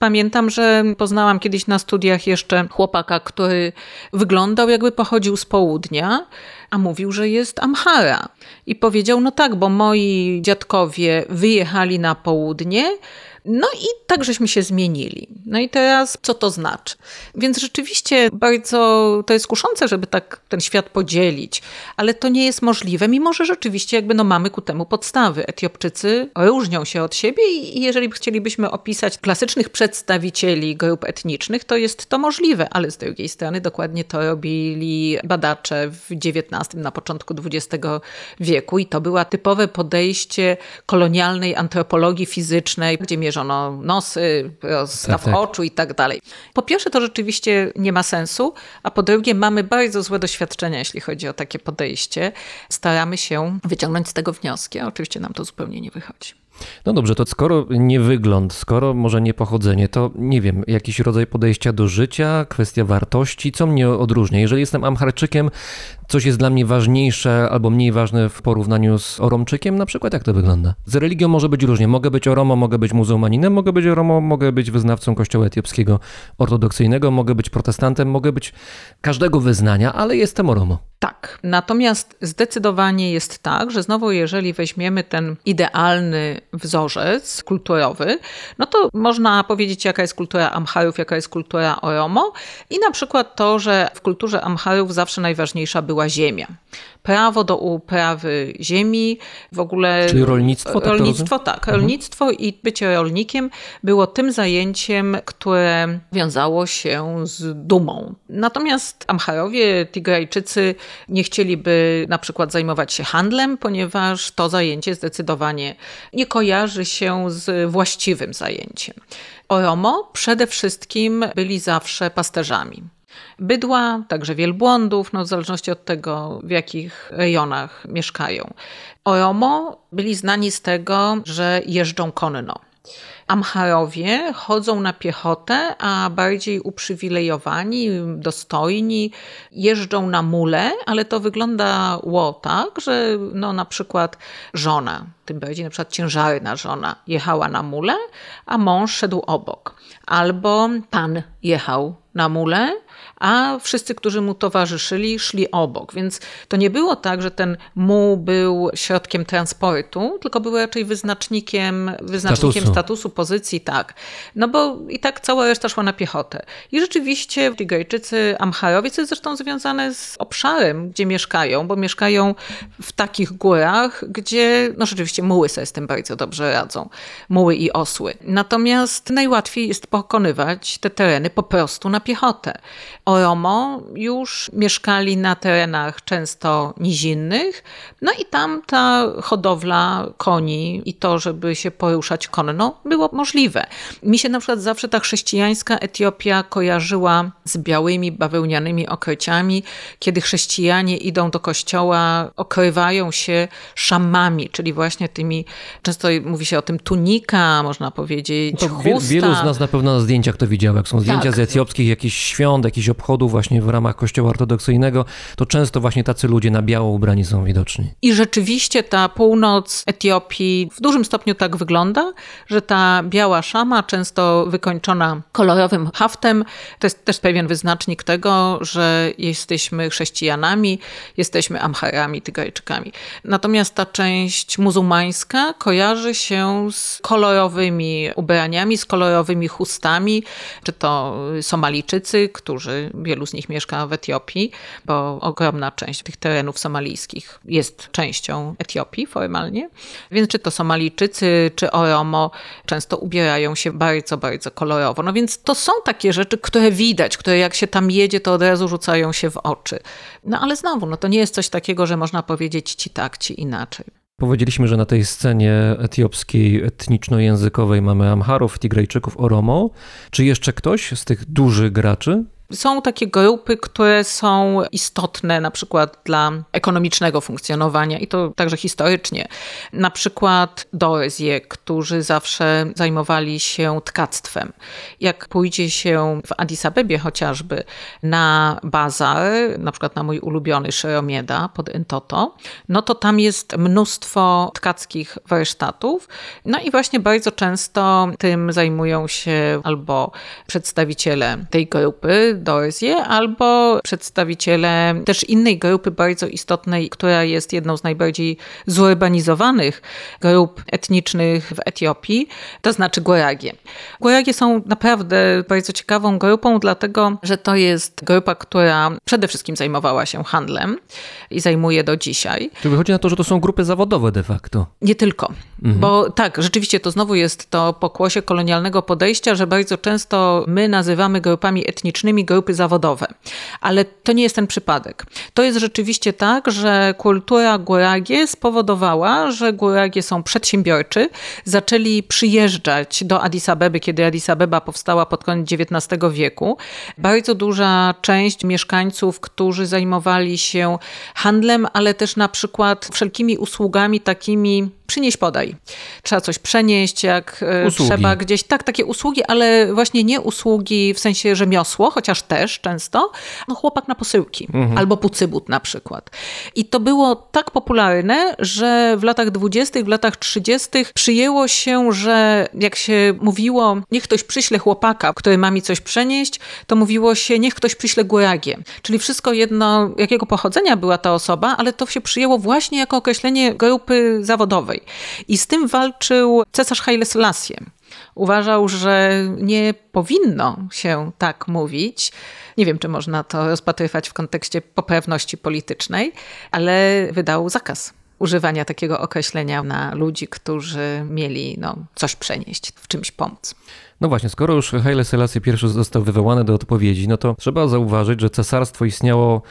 Pamiętam, że poznałam kiedyś na studiach jeszcze chłopaka, który wyglądał jakby pochodził z południa, a mówił, że jest Amhara. I powiedział, no tak, bo moi dziadkowie wyjechali na południe, no i tak żeśmy się zmienili. No i teraz co to znaczy? Więc rzeczywiście bardzo to jest kuszące, żeby tak ten świat podzielić, ale to nie jest możliwe, mimo że rzeczywiście jakby no mamy ku temu podstawy. Etiopczycy różnią się od siebie i jeżeli chcielibyśmy opisać klasycznych przedstawicieli grup etnicznych, to jest to możliwe, ale z drugiej strony dokładnie to robili badacze w XIX, na początku XX wieku i to było typowe podejście kolonialnej antropologii fizycznej, gdzie mierzono nosy, rozstaw Tak, tak. oczu i tak dalej. Po pierwsze, to rzeczywiście nie ma sensu, a po drugie, mamy bardzo złe doświadczenia, jeśli chodzi o takie podejście. Staramy się wyciągnąć z tego wnioski, a oczywiście nam to zupełnie nie wychodzi. No dobrze, to skoro nie wygląd, skoro może nie pochodzenie, to nie wiem, jakiś rodzaj podejścia do życia, kwestia wartości, co mnie odróżnia? Jeżeli jestem Amharczykiem, coś jest dla mnie ważniejsze albo mniej ważne w porównaniu z Oromczykiem, na przykład jak to wygląda? Z religią może być różnie. Mogę być Oromo, mogę być muzułmaninem, mogę być Oromo, mogę być wyznawcą kościoła etiopskiego ortodoksyjnego, mogę być protestantem, mogę być każdego wyznania, ale jestem Oromo. Tak. Natomiast zdecydowanie jest tak, że znowu, jeżeli weźmiemy ten idealny wzorzec kulturowy, no to można powiedzieć, jaka jest kultura Amharów, jaka jest kultura Oromo. I na przykład to, że w kulturze Amharów zawsze najważniejsza była ziemia. Prawo do uprawy ziemi, w ogóle... Czyli rolnictwo, tak Rolnictwo, tak. Rolnictwo i bycie rolnikiem było tym zajęciem, które wiązało się z dumą. Natomiast Amharowie, Tigrajczycy nie chcieliby na przykład zajmować się handlem, ponieważ to zajęcie zdecydowanie nie kojarzy się z właściwym zajęciem. Oromo przede wszystkim byli zawsze pasterzami. Bydła, także wielbłądów, no w zależności od tego, w jakich rejonach mieszkają. Oromo byli znani z tego, że jeżdżą konno. Amharowie chodzą na piechotę, a bardziej uprzywilejowani, dostojni jeżdżą na mule, ale to wyglądało tak, że no na przykład żona, tym bardziej na przykład ciężarna żona jechała na mule, a mąż szedł obok. Albo pan jechał na mule, a wszyscy, którzy mu towarzyszyli, szli obok. Więc to nie było tak, że ten muł był środkiem transportu, tylko był raczej wyznacznikiem, wyznacznikiem Statusu. statusu, pozycji, tak. No bo i tak cała reszta szła na piechotę. I rzeczywiście Tigajczycy, Amharowie, co jest zresztą związane z obszarem, gdzie mieszkają, bo mieszkają w takich górach, gdzie, no rzeczywiście muły sobie z tym bardzo dobrze radzą. Muły i osły. Natomiast najłatwiej jest pokonywać te tereny po prostu na piechotę. Oromo już mieszkali na terenach często nizinnych, no i tam ta hodowla koni i to, żeby się poruszać konno, było możliwe. Mi się na przykład zawsze ta chrześcijańska Etiopia kojarzyła z białymi bawełnianymi okryciami, kiedy chrześcijanie idą do kościoła, okrywają się szamami, czyli właśnie tymi, często mówi się o tym tunika, można powiedzieć, chusta. wielu z nas na pewno na zdjęciach to widziało. Jak są zdjęcia Tak. z etiopskich jakichś świąt, jakichś obchodów właśnie w ramach kościoła ortodoksyjnego, to często właśnie tacy ludzie na biało ubrani są widoczni. I rzeczywiście ta północ Etiopii w dużym stopniu tak wygląda, że ta biała szama, często wykończona kolorowym haftem, to jest też pewien wyznacznik tego, że jesteśmy chrześcijanami, jesteśmy Amharami, Tygrajczykami. Natomiast ta część muzułmańska kojarzy się z kolorowymi ubraniami, z kolorowymi chustami, czy to Somalijczycy, którzy, wielu z nich mieszka w Etiopii, bo ogromna część tych terenów somalijskich jest częścią Etiopii formalnie. Więc czy to Somalijczycy, czy Oromo często ubierają się bardzo, bardzo kolorowo. No więc to są takie rzeczy, które widać, które jak się tam jedzie, to od razu rzucają się w oczy. No ale znowu, no to nie jest coś takiego, że można powiedzieć ci tak, ci inaczej. Powiedzieliśmy, że na tej scenie etiopskiej, etniczno-językowej mamy Amharów, Tigrajczyków, Oromo. Czy jeszcze ktoś z tych dużych graczy? Są takie grupy, które są istotne na przykład dla ekonomicznego funkcjonowania i to także historycznie. Na przykład Dorezje, którzy zawsze zajmowali się tkactwem. Jak pójdzie się w Addis Abebie chociażby na bazar, na przykład na mój ulubiony Szeromieda pod Entoto, no to tam jest mnóstwo tkackich warsztatów. No i właśnie bardzo często tym zajmują się albo przedstawiciele tej grupy, Dorzie, albo przedstawiciele też innej grupy bardzo istotnej, która jest jedną z najbardziej zurbanizowanych grup etnicznych w Etiopii, to znaczy Goragie. Goragie są naprawdę bardzo ciekawą grupą, dlatego że to jest grupa, która przede wszystkim zajmowała się handlem i zajmuje do dzisiaj. Czy wychodzi na to, że to są grupy zawodowe de facto? Nie tylko, bo tak, rzeczywiście to znowu jest to pokłosie kolonialnego podejścia, że bardzo często my nazywamy grupami etnicznymi grupy zawodowe, ale to nie jest ten przypadek. To jest rzeczywiście tak, że kultura Guragie spowodowała, że Guragie są przedsiębiorczy, zaczęli przyjeżdżać do Addis Abeby, kiedy Addis Abeba powstała pod koniec XIX wieku. Bardzo duża część mieszkańców, którzy zajmowali się handlem, ale też na przykład wszelkimi usługami takimi przynieś podaj. Trzeba coś przenieść, jak e, Usługi. trzeba gdzieś. Tak, takie usługi, ale właśnie nie usługi w sensie rzemiosło, chociaż też często. No chłopak na posyłki albo pucybut na przykład. I to było tak popularne, że w latach 20., w latach 30. przyjęło się, że jak się mówiło, niech ktoś przyśle chłopaka, który ma mi coś przenieść, to mówiło się, niech ktoś przyśle góragie. Czyli wszystko jedno, jakiego pochodzenia była ta osoba, ale to się przyjęło właśnie jako określenie grupy zawodowej. I z tym walczył cesarz Haile Selassie. Uważał, że nie powinno się tak mówić. Nie wiem, czy można to rozpatrywać w kontekście poprawności politycznej, ale wydał zakaz używania takiego określenia na ludzi, którzy mieli no, coś przenieść, w czymś pomóc. No właśnie, skoro już Haile Selassie I został wywołany do odpowiedzi, no to trzeba zauważyć, że cesarstwo istniało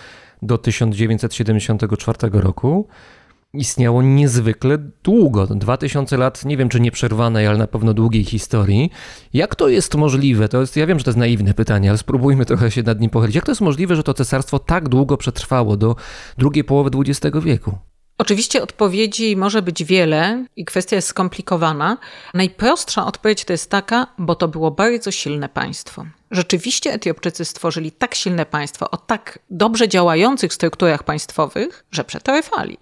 do 1974 roku. Istniało niezwykle długo, 2000 lat, nie wiem czy nieprzerwanej, ale na pewno długiej historii. Jak to jest możliwe? To jest, ja wiem, że to jest naiwne pytanie, ale spróbujmy trochę się nad nim pochylić. Jak to jest możliwe, że to cesarstwo tak długo przetrwało do drugiej połowy XX wieku? Oczywiście odpowiedzi może być wiele i kwestia jest skomplikowana. Najprostsza odpowiedź to jest taka, bo to było bardzo silne państwo. Rzeczywiście Etiopczycy stworzyli tak silne państwo o tak dobrze działających strukturach państwowych, że przetrwali.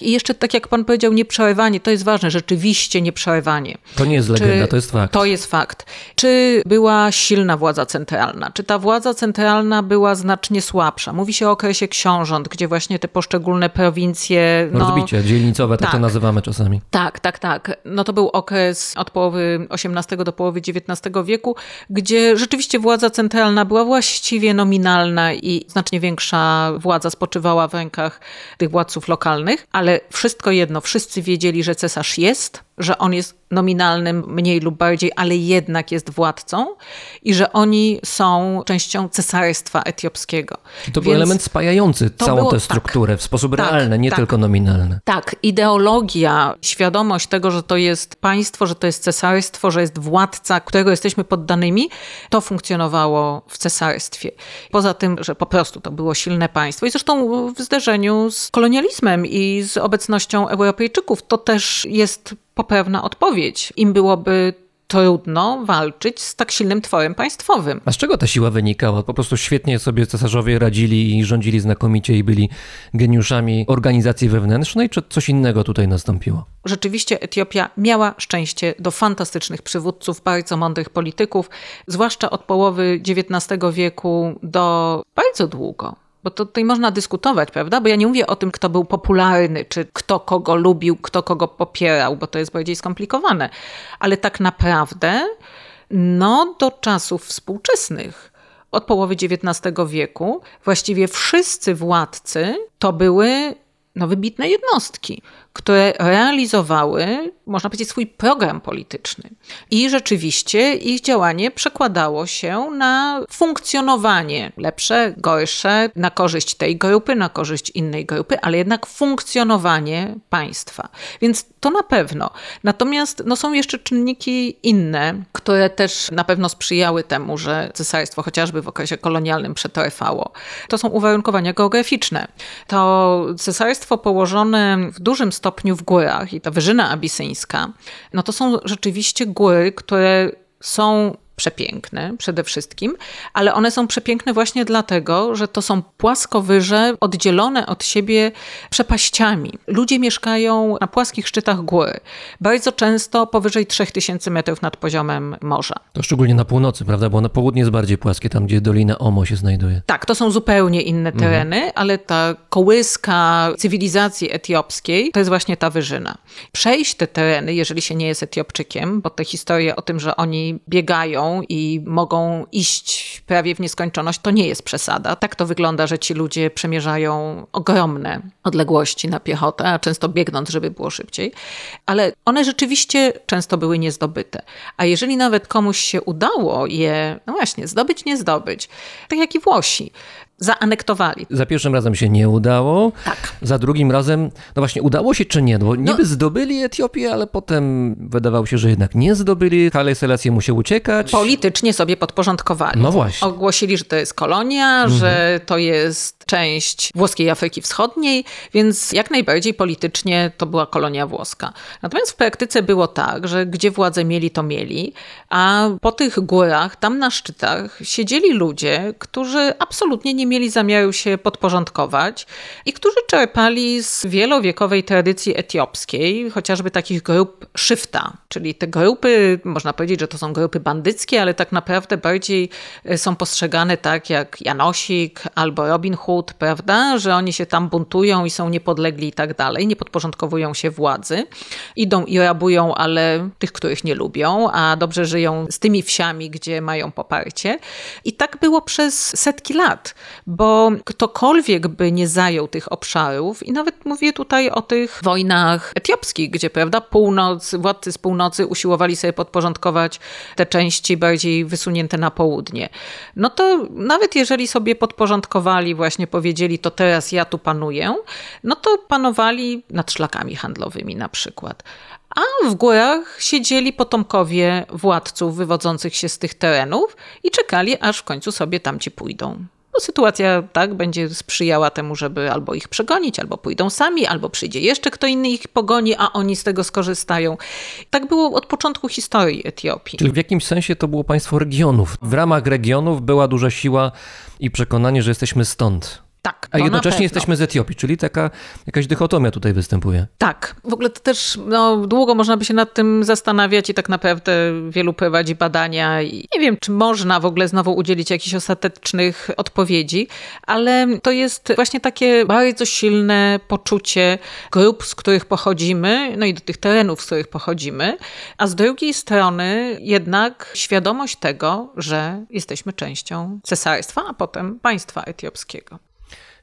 I jeszcze tak jak pan powiedział, nieprzerywanie, to jest ważne, rzeczywiście nieprzerywanie. To nie jest legenda, to jest fakt. To jest fakt. Czy była silna władza centralna? Czy ta władza centralna była znacznie słabsza? Mówi się o okresie książąt, gdzie właśnie te poszczególne prowincje... No, Rozbicie dzielnicowe, tak, tak to nazywamy czasami. Tak, tak, tak. No to był okres od połowy XVIII do połowy XIX wieku, gdzie rzeczywiście władza centralna była właściwie nominalna i znacznie większa władza spoczywała w rękach tych władców lokalnych, ale ale wszystko jedno, wszyscy wiedzieli, że cesarz jest, że on jest nominalnym mniej lub bardziej, ale jednak jest władcą i że oni są częścią cesarstwa etiopskiego. I to Więc był element spajający całą było, tę strukturę tak, w sposób tak, realny, nie tak, tylko nominalny. Tak, ideologia, świadomość tego, że to jest państwo, że to jest cesarstwo, że jest władca, którego jesteśmy poddanymi, to funkcjonowało w cesarstwie. Poza tym, że po prostu to było silne państwo i zresztą w zderzeniu z kolonializmem i z obecnością Europejczyków, to też jest poprawna odpowiedź. Im byłoby trudno walczyć z tak silnym tworem państwowym. A z czego ta siła wynikała? Po prostu świetnie sobie cesarzowie radzili i rządzili znakomicie i byli geniuszami organizacji wewnętrznej, czy coś innego tutaj nastąpiło? Rzeczywiście Etiopia miała szczęście do fantastycznych przywódców, bardzo mądrych polityków, zwłaszcza od połowy XIX wieku do bardzo długo. Bo to tutaj można dyskutować, prawda? Bo ja nie mówię o tym, kto był popularny, czy kto kogo lubił, kto kogo popierał, bo to jest bardziej skomplikowane. Ale tak naprawdę, no do czasów współczesnych, od połowy XIX wieku, właściwie wszyscy władcy to były no, wybitne jednostki które realizowały, można powiedzieć, swój program polityczny. I rzeczywiście ich działanie przekładało się na funkcjonowanie lepsze, gorsze, na korzyść tej grupy, na korzyść innej grupy, ale jednak funkcjonowanie państwa. Więc to na pewno. Natomiast no, są jeszcze czynniki inne, które też na pewno sprzyjały temu, że cesarstwo chociażby w okresie kolonialnym przetrwało. To są uwarunkowania geograficzne. To cesarstwo położone w dużym stopniu w górach i ta wyżyna abisyńska, no to są rzeczywiście góry, które są przepiękne przede wszystkim, ale one są przepiękne właśnie dlatego, że to są płaskowyże oddzielone od siebie przepaściami. Ludzie mieszkają na płaskich szczytach góry, bardzo często powyżej 3000 metrów nad poziomem morza. To szczególnie na północy, prawda? Bo na południe jest bardziej płaskie, tam gdzie Dolina Omo się znajduje. Tak, to są zupełnie inne mhm. tereny, mhm. ale ta kołyska cywilizacji etiopskiej to jest właśnie ta wyżyna. Przejść te tereny, jeżeli się nie jest Etiopczykiem, bo te historie o tym, że oni biegają i mogą iść prawie w nieskończoność, to nie jest przesada. Tak to wygląda, że ci ludzie przemierzają ogromne odległości na piechotę, a często biegnąc, żeby było szybciej. Ale one rzeczywiście często były niezdobyte. A jeżeli nawet komuś się udało je, no właśnie, zdobyć, nie zdobyć, tak jak i Włosi, zaanektowali. Za pierwszym razem się nie udało. Tak. Za drugim razem, no właśnie, udało się czy nie? Bo niby no. zdobyli Etiopię, ale potem wydawało się, że jednak nie zdobyli. Haile Selassie musiał uciekać. Politycznie sobie podporządkowali. No właśnie. Ogłosili, że to jest kolonia, mhm. że to jest część włoskiej Afryki Wschodniej, więc jak najbardziej politycznie to była kolonia włoska. Natomiast w praktyce było tak, że gdzie władze mieli, to mieli, a po tych górach, tam na szczytach siedzieli ludzie, którzy absolutnie nie nie mieli zamiaru się podporządkować i którzy czerpali z wielowiekowej tradycji etiopskiej, chociażby takich grup szyfta, czyli te grupy, można powiedzieć, że to są grupy bandyckie, ale tak naprawdę bardziej e, są postrzegane tak jak Janosik albo Robin Hood, prawda, że oni się tam buntują i są niepodlegli i tak dalej, nie podporządkowują się władzy, idą i rabują, ale tych, których nie lubią, a dobrze żyją z tymi wsiami, gdzie mają poparcie. I tak było przez setki lat, bo ktokolwiek by nie zajął tych obszarów, i nawet mówię tutaj o tych wojnach etiopskich, gdzie prawda, północ, władcy z północy usiłowali sobie podporządkować te części bardziej wysunięte na południe. No to nawet jeżeli sobie podporządkowali, właśnie powiedzieli, to teraz ja tu panuję, no to panowali nad szlakami handlowymi na przykład. A w górach siedzieli potomkowie władców wywodzących się z tych terenów i czekali, aż w końcu sobie tamci pójdą. No, sytuacja tak będzie sprzyjała temu, żeby albo ich przegonić, albo pójdą sami, albo przyjdzie jeszcze kto inny ich pogoni, a oni z tego skorzystają. Tak było od początku historii Etiopii. Czyli w jakimś sensie to było państwo regionów. W ramach regionów była duża siła i przekonanie, że jesteśmy stąd. Tak. A jednocześnie jesteśmy z Etiopii, czyli taka jakaś dychotomia tutaj występuje. Tak. W ogóle to też no, długo można by się nad tym zastanawiać i tak naprawdę wielu prowadzi badania i nie wiem, czy można w ogóle znowu udzielić jakichś ostatecznych odpowiedzi, ale to jest właśnie takie bardzo silne poczucie grup, z których pochodzimy, no i do tych terenów, z których pochodzimy, a z drugiej strony jednak świadomość tego, że jesteśmy częścią cesarstwa, a potem państwa etiopskiego.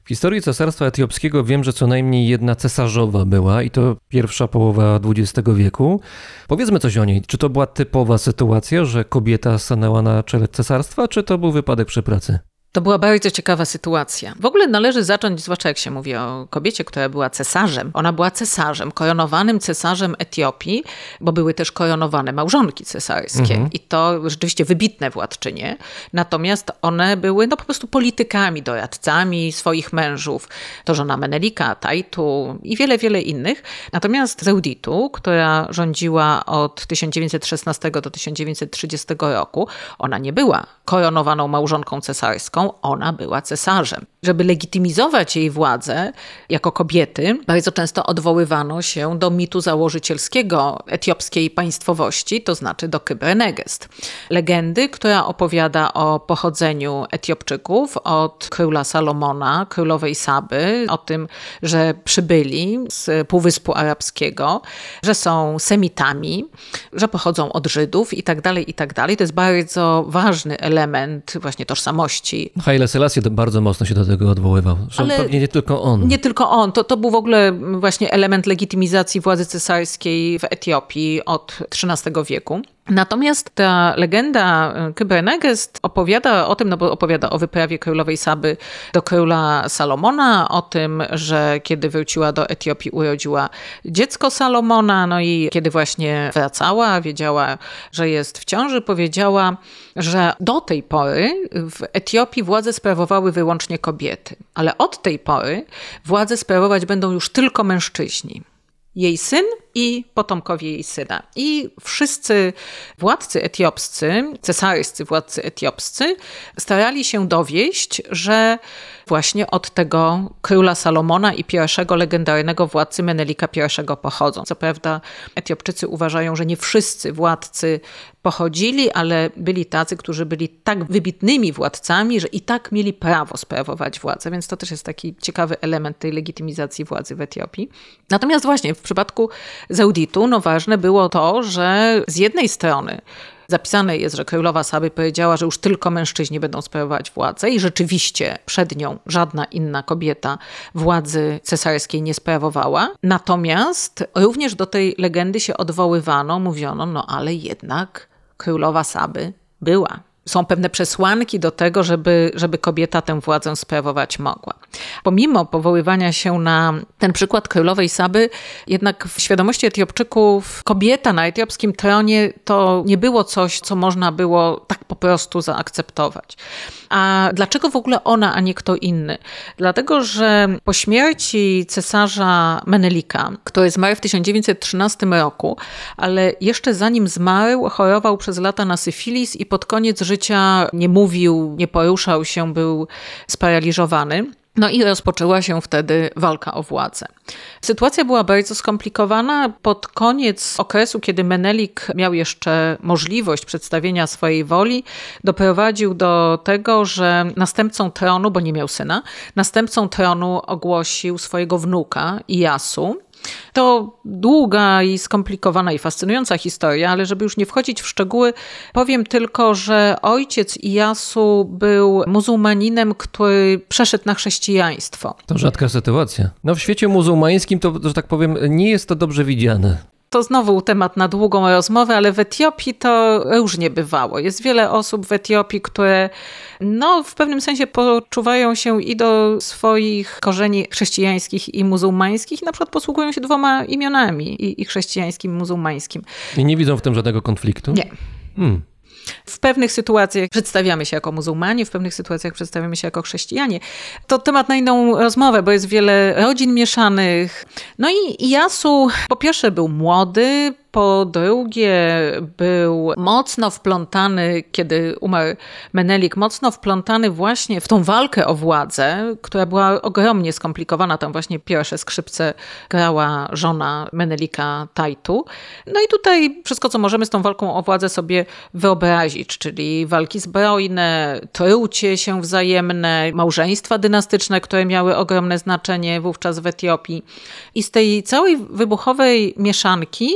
W historii Cesarstwa Etiopskiego wiem, że co najmniej jedna cesarzowa była i to pierwsza połowa XX wieku. Powiedzmy coś o niej. Czy to była typowa sytuacja, że kobieta stanęła na czele cesarstwa, czy to był wypadek przy pracy? To była bardzo ciekawa sytuacja. W ogóle należy zacząć, zwłaszcza jak się mówi o kobiecie, która była cesarzem. Ona była cesarzem, koronowanym cesarzem Etiopii, bo były też koronowane małżonki cesarskie. Mhm. I to rzeczywiście wybitne władczynie. Natomiast one były no, po prostu politykami, doradcami swoich mężów. To żona Menelika, Tajtu i wiele, wiele innych. Natomiast Zeuditu, która rządziła od 1916 do 1930 roku, ona nie była koronowaną małżonką cesarską, ona była cesarzem. Żeby legitymizować jej władzę jako kobiety, bardzo często odwoływano się do mitu założycielskiego etiopskiej państwowości, to znaczy do Kybrenegest. Legendy, która opowiada o pochodzeniu Etiopczyków od króla Salomona, królowej Saby, o tym, że przybyli z Półwyspu Arabskiego, że są Semitami, że pochodzą od Żydów i tak dalej, i tak dalej. To jest bardzo ważny element właśnie tożsamości Haile Selassie bardzo mocno się do tego odwoływał. Zresztą Ale pewnie nie tylko on. Nie tylko on. To, to był w ogóle właśnie element legitymizacji władzy cesarskiej w Etiopii od XIII wieku. Natomiast ta legenda e, Kybernegest opowiada o tym, no bo opowiada o wyprawie królowej Saby do króla Salomona, o tym, że kiedy wróciła do Etiopii, urodziła dziecko Salomona, no i kiedy właśnie wracała, wiedziała, że jest w ciąży, powiedziała, że do tej pory w Etiopii władzę sprawowały wyłącznie kobiety, ale od tej pory władzę sprawować będą już tylko mężczyźni jej syn i potomkowie jej syna. I wszyscy władcy etiopscy, cesarscy władcy etiopscy, starali się dowieść, że właśnie od tego króla Salomona i pierwszego legendarnego władcy Menelika I pochodzą. Co prawda Etiopczycy uważają, że nie wszyscy władcy pochodzili, ale byli tacy, którzy byli tak wybitnymi władcami, że i tak mieli prawo sprawować władzę, więc to też jest taki ciekawy element tej legitymizacji władzy w Etiopii. Natomiast właśnie w przypadku Zeuditu no ważne było to, że z jednej strony Zapisane jest, że królowa Saby powiedziała, że już tylko mężczyźni będą sprawować władzę i rzeczywiście przed nią żadna inna kobieta władzy cesarskiej nie sprawowała. Natomiast również do tej legendy się odwoływano, mówiono, no ale jednak królowa Saby była są pewne przesłanki do tego, żeby, żeby kobieta tę władzę sprawować mogła. Pomimo powoływania się na ten przykład królowej Saby, jednak w świadomości Etiopczyków kobieta na etiopskim tronie to nie było coś, co można było tak po prostu zaakceptować. A dlaczego w ogóle ona, a nie kto inny? Dlatego, że po śmierci cesarza Menelika, który zmarł w 1913 roku, ale jeszcze zanim zmarł, chorował przez lata na syfilis i pod koniec życia życia, nie mówił, nie poruszał się, był sparaliżowany. No i rozpoczęła się wtedy walka o władzę. Sytuacja była bardzo skomplikowana. Pod koniec okresu, kiedy Menelik miał jeszcze możliwość przedstawienia swojej woli, doprowadził do tego, że następcą tronu, bo nie miał syna, następcą tronu ogłosił swojego wnuka Ijasu. To długa i skomplikowana i fascynująca historia, ale żeby już nie wchodzić w szczegóły, powiem tylko, że ojciec Ijasu był muzułmaninem, który przeszedł na chrześcijaństwo. To rzadka sytuacja. No w świecie muzułmańskim to, że tak powiem, nie jest to dobrze widziane. To znowu temat na długą rozmowę, ale w Etiopii to różnie bywało. Jest wiele osób w Etiopii, które no, w pewnym sensie poczuwają się i do swoich korzeni chrześcijańskich i muzułmańskich, i na przykład posługują się dwoma imionami, i, i chrześcijańskim, i muzułmańskim. I nie widzą w tym żadnego konfliktu? Nie. Hmm. W pewnych sytuacjach przedstawiamy się jako muzułmanie, w pewnych sytuacjach przedstawiamy się jako chrześcijanie. To temat na inną rozmowę, bo jest wiele rodzin mieszanych. No i Jasu po pierwsze był młody, po drugie, był mocno wplątany, kiedy umarł Menelik, mocno wplątany właśnie w tą walkę o władzę, która była ogromnie skomplikowana. Tam właśnie pierwsze skrzypce grała żona Menelika Tajtu. No i tutaj wszystko, co możemy z tą walką o władzę sobie wyobrazić, czyli walki zbrojne, trucie się wzajemne, małżeństwa dynastyczne, które miały ogromne znaczenie wówczas w Etiopii. I z tej całej wybuchowej mieszanki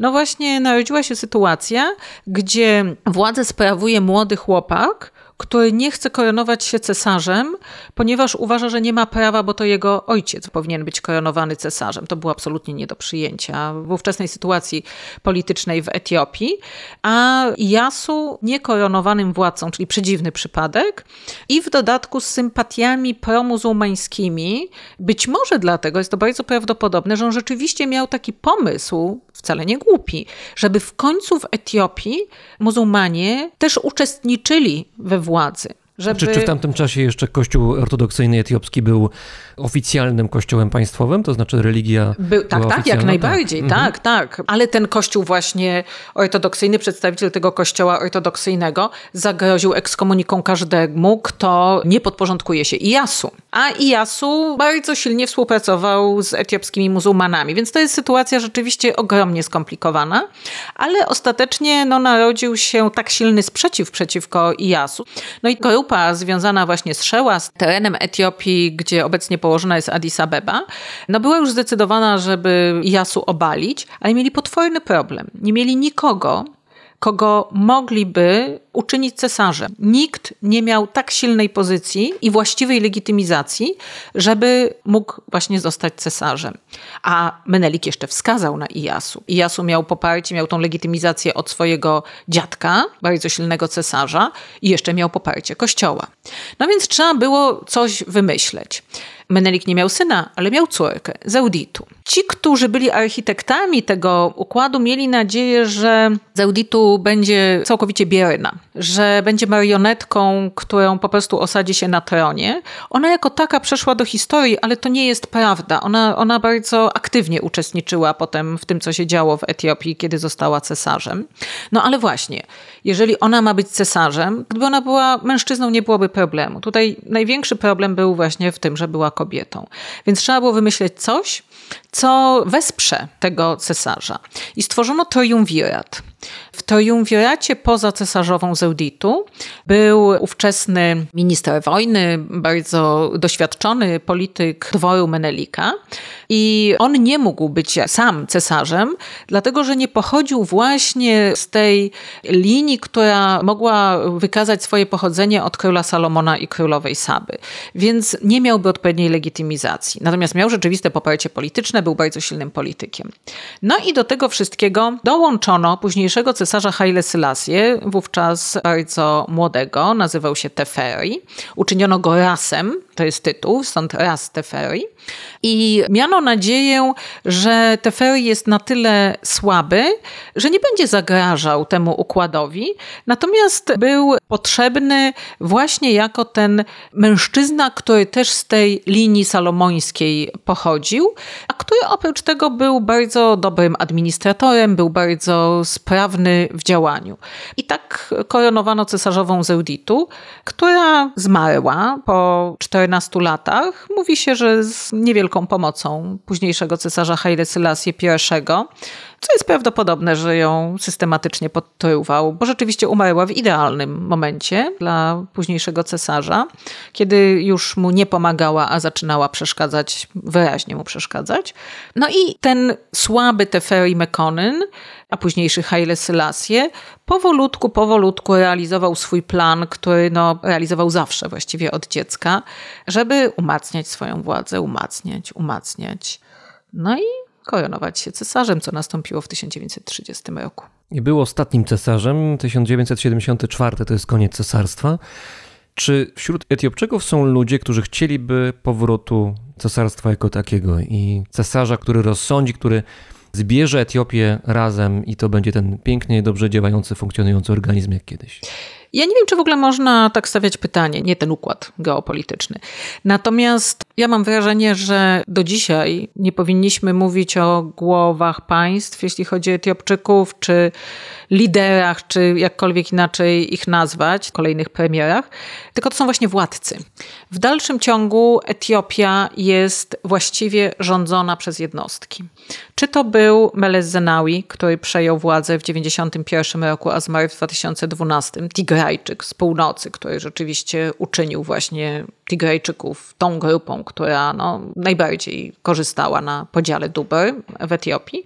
no właśnie narodziła się sytuacja, gdzie władzę sprawuje młody chłopak, który nie chce koronować się cesarzem, ponieważ uważa, że nie ma prawa, bo to jego ojciec powinien być koronowany cesarzem. To było absolutnie nie do przyjęcia w ówczesnej sytuacji politycznej w Etiopii. A Jasu niekoronowanym władcą, czyli przedziwny przypadek, i w dodatku z sympatiami promuzułmańskimi, być może dlatego jest to bardzo prawdopodobne, że on rzeczywiście miał taki pomysł, wcale nie głupi, żeby w końcu w Etiopii muzułmanie też uczestniczyli we władzy władzy. Żeby... Czy, czy w tamtym czasie jeszcze kościół ortodoksyjny etiopski był oficjalnym kościołem państwowym, to znaczy religia. Był, tak, tak, jak najbardziej, tak. tak, tak. Ale ten kościół właśnie ortodoksyjny, przedstawiciel tego kościoła ortodoksyjnego, zagroził ekskomuniką każdemu, kto nie podporządkuje się Ijasu. A Ijasu bardzo silnie współpracował z etiopskimi muzułmanami, więc to jest sytuacja rzeczywiście ogromnie skomplikowana, ale ostatecznie no, narodził się tak silny sprzeciw przeciwko Ijasu. No i grupa związana właśnie z Szeła, z terenem Etiopii, gdzie obecnie po położona jest Addis Abeba, no była już zdecydowana, żeby Jasu obalić, ale mieli potworny problem. Nie mieli nikogo, kogo mogliby uczynić cesarzem. Nikt nie miał tak silnej pozycji i właściwej legitymizacji, żeby mógł właśnie zostać cesarzem. A Menelik jeszcze wskazał na Ijasu. Ijasu miał poparcie, miał tą legitymizację od swojego dziadka, bardzo silnego cesarza i jeszcze miał poparcie kościoła. No więc trzeba było coś wymyśleć. Menelik nie miał syna, ale miał córkę, Zeuditu. Ci, którzy byli architektami tego układu, mieli nadzieję, że Zeuditu będzie całkowicie bierna, że będzie marionetką, którą po prostu osadzi się na tronie. Ona jako taka przeszła do historii, ale to nie jest prawda. Ona, ona bardzo aktywnie uczestniczyła potem w tym, co się działo w Etiopii, kiedy została cesarzem. No ale właśnie, jeżeli ona ma być cesarzem, gdyby ona była mężczyzną, nie byłoby problemu. Tutaj największy problem był właśnie w tym, że była kobietą. Więc trzeba było wymyśleć coś, co wesprze tego cesarza. I stworzono triumvirat. W triumviracie poza cesarzową Zeuditu był ówczesny minister wojny, bardzo doświadczony polityk dworu Menelika i on nie mógł być sam cesarzem, dlatego że nie pochodził właśnie z tej linii, która mogła wykazać swoje pochodzenie od króla Salomona i królowej Saby. Więc nie miałby odpowiedniej legitymizacji. Natomiast miał rzeczywiste poparcie polityczne, był bardzo silnym politykiem. No i do tego wszystkiego dołączono późniejszego cesarza Haile Selassie, wówczas bardzo młodego, nazywał się Teferi. Uczyniono go rasem to jest tytuł, stąd raz Teferi. I miano nadzieję, że Teferi jest na tyle słaby, że nie będzie zagrażał temu układowi, natomiast był potrzebny właśnie jako ten mężczyzna, który też z tej linii salomońskiej pochodził, a który oprócz tego był bardzo dobrym administratorem, był bardzo sprawny w działaniu. I tak koronowano cesarzową Zeuditu, która zmarła po 14 latach. Mówi się, że z niewielką pomocą późniejszego cesarza Haile Selassie I, co jest prawdopodobne, że ją systematycznie podtruwał, bo rzeczywiście umarła w idealnym momencie dla późniejszego cesarza, kiedy już mu nie pomagała, a zaczynała przeszkadzać, wyraźnie mu przeszkadzać. No i ten słaby Teferi Mekonnen, a późniejszy Haile Selassie, powolutku, powolutku realizował swój plan, który no, realizował zawsze właściwie od dziecka, żeby umacniać swoją władzę, umacniać, umacniać. No i koronować się cesarzem, co nastąpiło w 1930 roku. I był ostatnim cesarzem. 1974 to jest koniec cesarstwa. Czy wśród Etiopczyków są ludzie, którzy chcieliby powrotu cesarstwa jako takiego i cesarza, który rozsądzi, który zbierze Etiopię razem i to będzie ten pięknie, dobrze działający, funkcjonujący organizm jak kiedyś? Ja nie wiem, czy w ogóle można tak stawiać pytanie, nie ten układ geopolityczny. Natomiast ja mam wrażenie, że do dzisiaj nie powinniśmy mówić o głowach państw, jeśli chodzi o Etiopczyków, czy liderach, czy jakkolwiek inaczej ich nazwać, kolejnych premierach, tylko to są właśnie władcy. W dalszym ciągu Etiopia jest właściwie rządzona przez jednostki. Czy to był Meles Zenawi, który przejął władzę w 1991 roku, a zmarł w 2012, Tigrajczyk z północy, który rzeczywiście uczynił właśnie Tigrajczyków tą grupą, która no, najbardziej korzystała na podziale dóbr w Etiopii.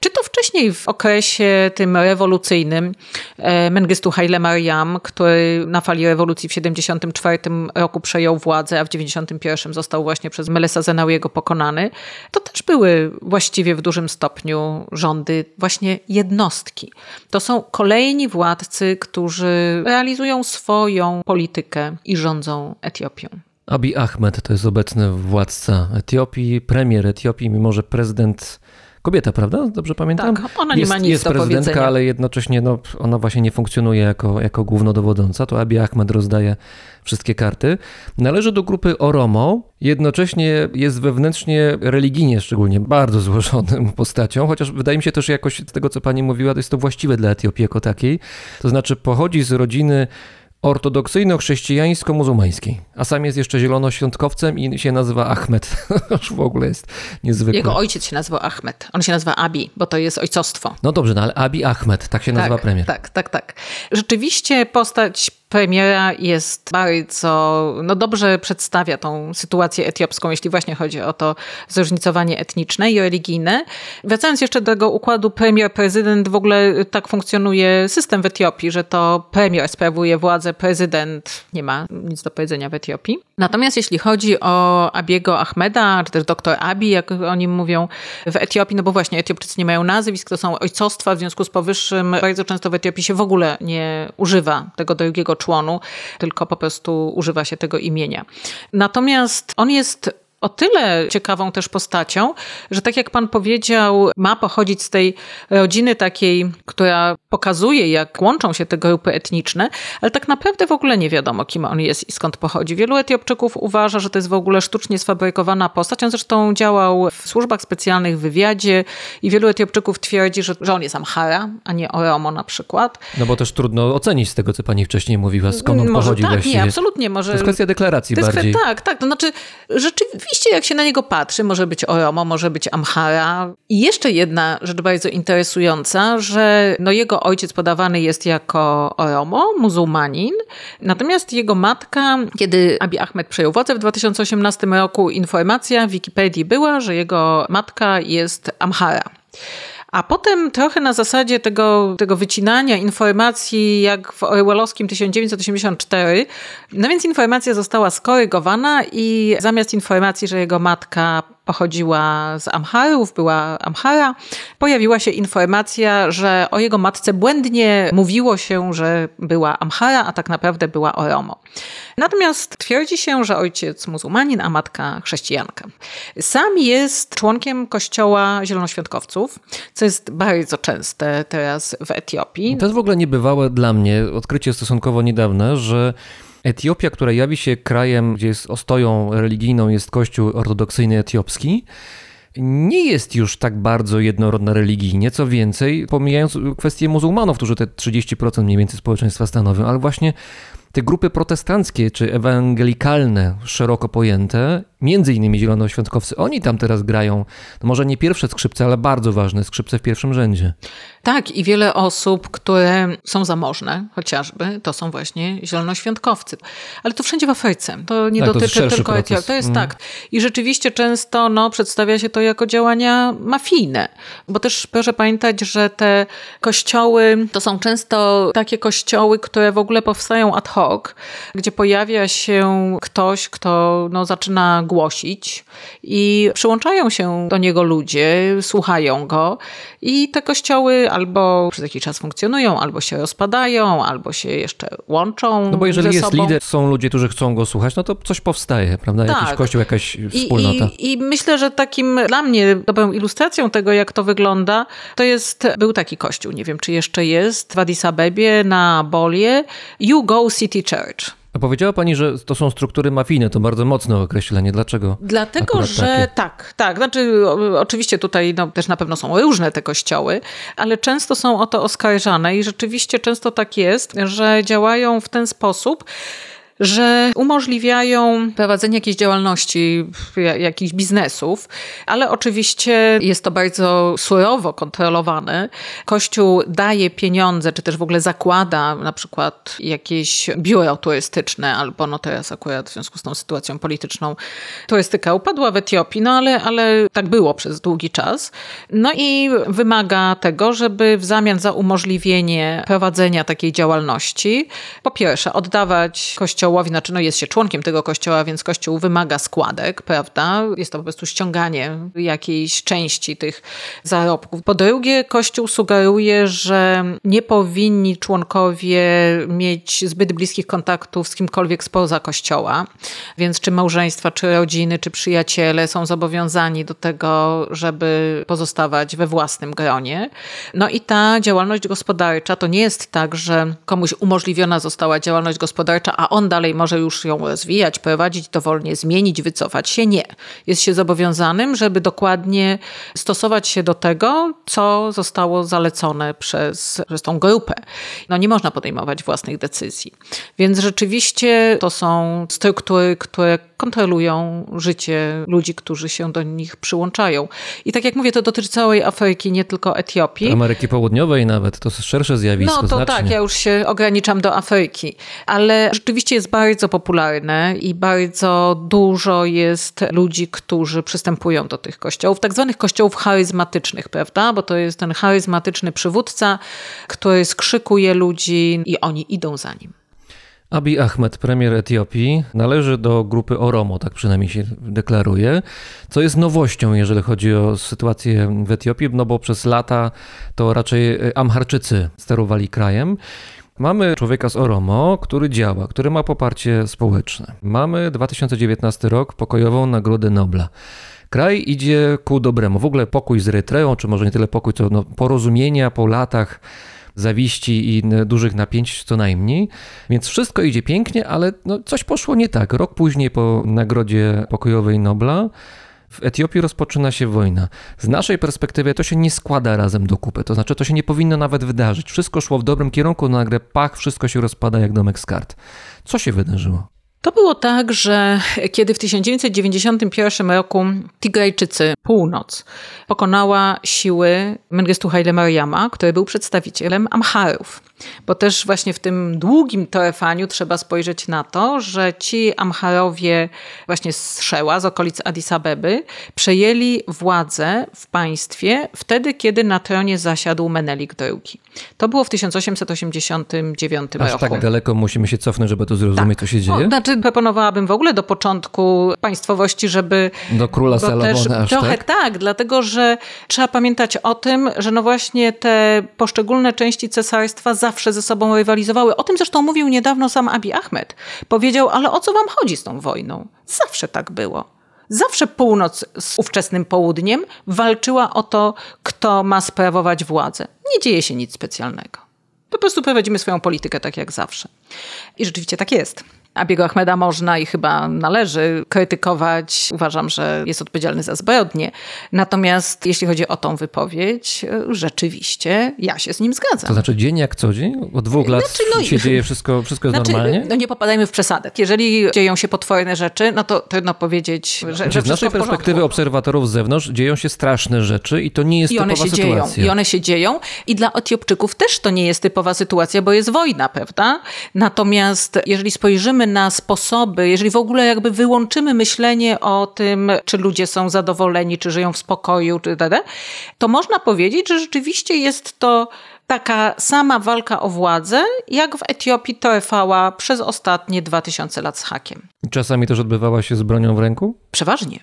Czy to wcześniej w okresie tym rewolucyjnym e, Mengistu Haile Mariam, który na fali rewolucji w 74 roku przejął władzę, a w 91 został właśnie przez Melesa Zenawiego pokonany, to też były właściwie w dużym stopniu rządy właśnie jednostki. To są kolejni władcy, którzy realizują swoją politykę i rządzą Etiopią. Abiy Ahmed to jest obecny władca Etiopii, premier Etiopii, mimo że prezydent kobieta, prawda? Dobrze pamiętam? Tak, ona nie jest, ma nic Jest prezydentka, ale jednocześnie no, ona właśnie nie funkcjonuje jako, jako głównodowodząca. To Abiy Ahmed rozdaje wszystkie karty. Należy do grupy Oromo, jednocześnie jest wewnętrznie, religijnie szczególnie, bardzo złożoną postacią, chociaż wydaje mi się też że jakoś z tego, co pani mówiła, to jest to właściwe dla Etiopii jako takiej. To znaczy pochodzi z rodziny ortodoksyjno-chrześcijańsko-muzułmańskiej, a sam jest jeszcze zielonoświątkowcem i się nazywa Ahmed. Już w ogóle jest niezwykle. Jego ojciec się nazywał Ahmed. On się nazywa Abi, bo to jest ojcostwo. No dobrze, no ale Abiy Ahmed, tak się nazywa tak, premier. Tak, tak, tak. Rzeczywiście postać premiera jest bardzo, no dobrze przedstawia tą sytuację etiopską, jeśli właśnie chodzi o to zróżnicowanie etniczne i religijne. Wracając jeszcze do tego układu premier-prezydent, w ogóle tak funkcjonuje system w Etiopii, że to premier sprawuje władzę, prezydent nie ma nic do powiedzenia w Etiopii. Natomiast jeśli chodzi o Abiego Ahmeda, czy też doktor Abi, jak o nim mówią w Etiopii, no bo właśnie Etiopczycy nie mają nazwisk, to są ojcostwa, w związku z powyższym bardzo często w Etiopii się w ogóle nie używa tego drugiego członu, tylko po prostu używa się tego imienia. Natomiast on jest o tyle ciekawą też postacią, że tak jak pan powiedział, ma pochodzić z tej rodziny takiej, która pokazuje, jak łączą się te grupy etniczne, ale tak naprawdę w ogóle nie wiadomo, kim on jest i skąd pochodzi. Wielu Etiopczyków uważa, że to jest w ogóle sztucznie sfabrykowana postać. On zresztą działał w służbach specjalnych, w wywiadzie i wielu Etiopczyków twierdzi, że, że on jest Amhara, a nie Oromo na przykład. No bo też trudno ocenić z tego, co pani wcześniej mówiła, skąd on Może pochodzi tak, właściwie. nie, absolutnie. Może... To jest kwestia deklaracji To jest bardziej. tak, tak. To znaczy, rzeczywiście, jak się na niego patrzy, może być Oromo, może być Amhara. I jeszcze jedna rzecz bardzo interesująca, że no jego ojciec podawany jest jako Oromo, muzułmanin, natomiast jego matka, kiedy Abiy Ahmed przejął władzę w 2018 roku, informacja w Wikipedii była, że jego matka jest Amhara. A potem trochę na zasadzie tego, tego wycinania informacji, jak w Orwellowskim 1984, no więc informacja została skorygowana i zamiast informacji, że jego matka pochodziła z Amharów, była Amhara, pojawiła się informacja, że o jego matce błędnie mówiło się, że była Amhara, a tak naprawdę była Oromo. Natomiast twierdzi się, że ojciec muzułmanin, a matka chrześcijanka. Sam jest członkiem kościoła zielonoświątkowców, co jest bardzo częste teraz w Etiopii. To jest w ogóle niebywałe dla mnie, odkrycie stosunkowo niedawne, że Etiopia, która jawi się krajem, gdzie jest ostoją religijną jest kościół ortodoksyjny etiopski, nie jest już tak bardzo jednorodna religijnie, co więcej, pomijając kwestię muzułmanów, którzy te 30% mniej więcej społeczeństwa stanowią, ale właśnie te grupy protestanckie czy ewangelikalne, szeroko pojęte, między innymi zielonoświątkowcy, oni tam teraz grają, no może nie pierwsze skrzypce, ale bardzo ważne skrzypce w pierwszym rzędzie. Tak, i wiele osób, które są zamożne, chociażby, to są właśnie zielonoświątkowcy. Ale to wszędzie w Afryce. To nie Tak, to dotyczy szerszy tylko. Etiopii. To jest Mm. tak. I rzeczywiście często no, przedstawia się to jako działania mafijne. Bo też proszę pamiętać, że te kościoły to są często takie kościoły, które w ogóle powstają ad hoc, gdzie pojawia się ktoś, kto no, zaczyna głosić i przyłączają się do niego ludzie, słuchają go i te kościoły albo przez jakiś czas funkcjonują, albo się rozpadają, albo się jeszcze łączą No bo jeżeli jest sobą. lider, są ludzie, którzy chcą go słuchać, no to coś powstaje, prawda? Jakiś Tak. kościół, jakaś I, wspólnota. i, I myślę, że takim dla mnie dobrą ilustracją tego, jak to wygląda, to jest, był taki kościół, nie wiem czy jeszcze jest, w Addis Abebie na Bolie, You Go City Church. Powiedziała pani, że to są struktury mafijne, to bardzo mocne określenie. Dlaczego? Dlatego, że takie. tak, tak. Znaczy, o- oczywiście tutaj no, też na pewno są różne te kościoły, ale często są o to oskarżane i rzeczywiście często tak jest, że działają w ten sposób, że umożliwiają prowadzenie jakiejś działalności, ja- jakichś biznesów, ale oczywiście jest to bardzo surowo kontrolowane. Kościół daje pieniądze, czy też w ogóle zakłada na przykład jakieś biuro turystyczne, albo no teraz akurat w związku z tą sytuacją polityczną turystyka upadła w Etiopii, no ale, ale tak było przez długi czas. No i wymaga tego, żeby w zamian za umożliwienie prowadzenia takiej działalności, po pierwsze oddawać kościołowi, znaczy no jest się członkiem tego kościoła, więc kościół wymaga składek, prawda? Jest to po prostu ściąganie jakiejś części tych zarobków. Po drugie, kościół sugeruje, że nie powinni członkowie mieć zbyt bliskich kontaktów z kimkolwiek spoza kościoła, więc czy małżeństwa, czy rodziny, czy przyjaciele są zobowiązani do tego, żeby pozostawać we własnym gronie. No i ta działalność gospodarcza to nie jest tak, że komuś umożliwiona została działalność gospodarcza, a on dalej może już ją rozwijać, prowadzić dowolnie, zmienić, wycofać się. Nie. Jest się zobowiązanym, żeby dokładnie stosować się do tego, co zostało zalecone przez, przez tą grupę. No nie można podejmować własnych decyzji. Więc rzeczywiście to są struktury, które kontrolują życie ludzi, którzy się do nich przyłączają. I tak jak mówię, to dotyczy całej Afryki, nie tylko Etiopii. Ameryki Południowej nawet, to jest szersze zjawisko No to znacznie. tak, ja już się ograniczam do Afryki, ale rzeczywiście jest bardzo popularne i bardzo dużo jest ludzi, którzy przystępują do tych kościołów, tak zwanych kościołów charyzmatycznych, prawda? Bo to jest ten charyzmatyczny przywódca, który skrzykuje ludzi i oni idą za nim. Abiy Ahmed, premier Etiopii, należy do grupy Oromo, tak przynajmniej się deklaruje, co jest nowością, jeżeli chodzi o sytuację w Etiopii, no bo przez lata to raczej Amharczycy sterowali krajem. Mamy człowieka z Oromo, który działa, który ma poparcie społeczne. Mamy 2019 rok, pokojową Nagrodę Nobla. Kraj idzie ku dobremu. W ogóle pokój z Erytreą, czy może nie tyle pokój, co no, porozumienia po latach zawiści i dużych napięć co najmniej. Więc wszystko idzie pięknie, ale no, coś poszło nie tak. Rok później po Nagrodzie Pokojowej Nobla w Etiopii rozpoczyna się wojna. Z naszej perspektywy to się nie składa razem do kupy, to znaczy to się nie powinno nawet wydarzyć. Wszystko szło w dobrym kierunku, nagle pach, wszystko się rozpada jak domek z kart. Co się wydarzyło? To było tak, że kiedy w 1991 roku Tigrajczycy, północ, pokonała siły Mengistu Haile Mariama, który był przedstawicielem Amharów. Bo też właśnie w tym długim toefaniu trzeba spojrzeć na to, że ci Amharowie właśnie z Szeła, z okolic Addis Abeby, przejęli władzę w państwie wtedy, kiedy na tronie zasiadł Menelik II. To było w 1889 Aż roku. tak daleko musimy się cofnąć, żeby to zrozumieć, co się dzieje? No, znaczy proponowałabym w ogóle do początku państwowości, żeby... Do króla Salomona aż trochę tak? tak, dlatego że trzeba pamiętać o tym, że no właśnie te poszczególne części cesarstwa zawsze ze sobą rywalizowały. O tym zresztą mówił niedawno sam Abi Ahmed. Powiedział, ale o co wam chodzi z tą wojną? Zawsze tak było. Zawsze północ z ówczesnym południem walczyła o to, kto ma sprawować władzę. Nie dzieje się nic specjalnego. Po prostu prowadzimy swoją politykę tak jak zawsze. I rzeczywiście tak jest. Abiego Ahmeda można i chyba należy krytykować. Uważam, że jest odpowiedzialny za zbrodnie. Natomiast jeśli chodzi o tą wypowiedź, rzeczywiście ja się z nim zgadzam. To znaczy dzień jak co dzień? Od dwóch lat Znaczy, no i- się dzieje wszystko, wszystko jest Znaczy, normalnie? no nie popadajmy w przesadę. Jeżeli dzieją się potworne rzeczy, no to trudno powiedzieć, że, że Znaczy, z wszystko naszej perspektywy obserwatorów z zewnątrz dzieją się straszne rzeczy i to nie jest I one typowa się sytuacja. dzieją. I one się dzieją. I dla Etiopczyków też to nie jest typowa sytuacja, bo jest wojna, prawda? Natomiast jeżeli spojrzymy na sposoby, jeżeli w ogóle jakby wyłączymy myślenie o tym, czy ludzie są zadowoleni, czy żyją w spokoju, czy itd., to można powiedzieć, że rzeczywiście jest to taka sama walka o władzę, jak w Etiopii trwała przez ostatnie 2000 lat z hakiem. Czasami też odbywała się z bronią w ręku? Przeważnie.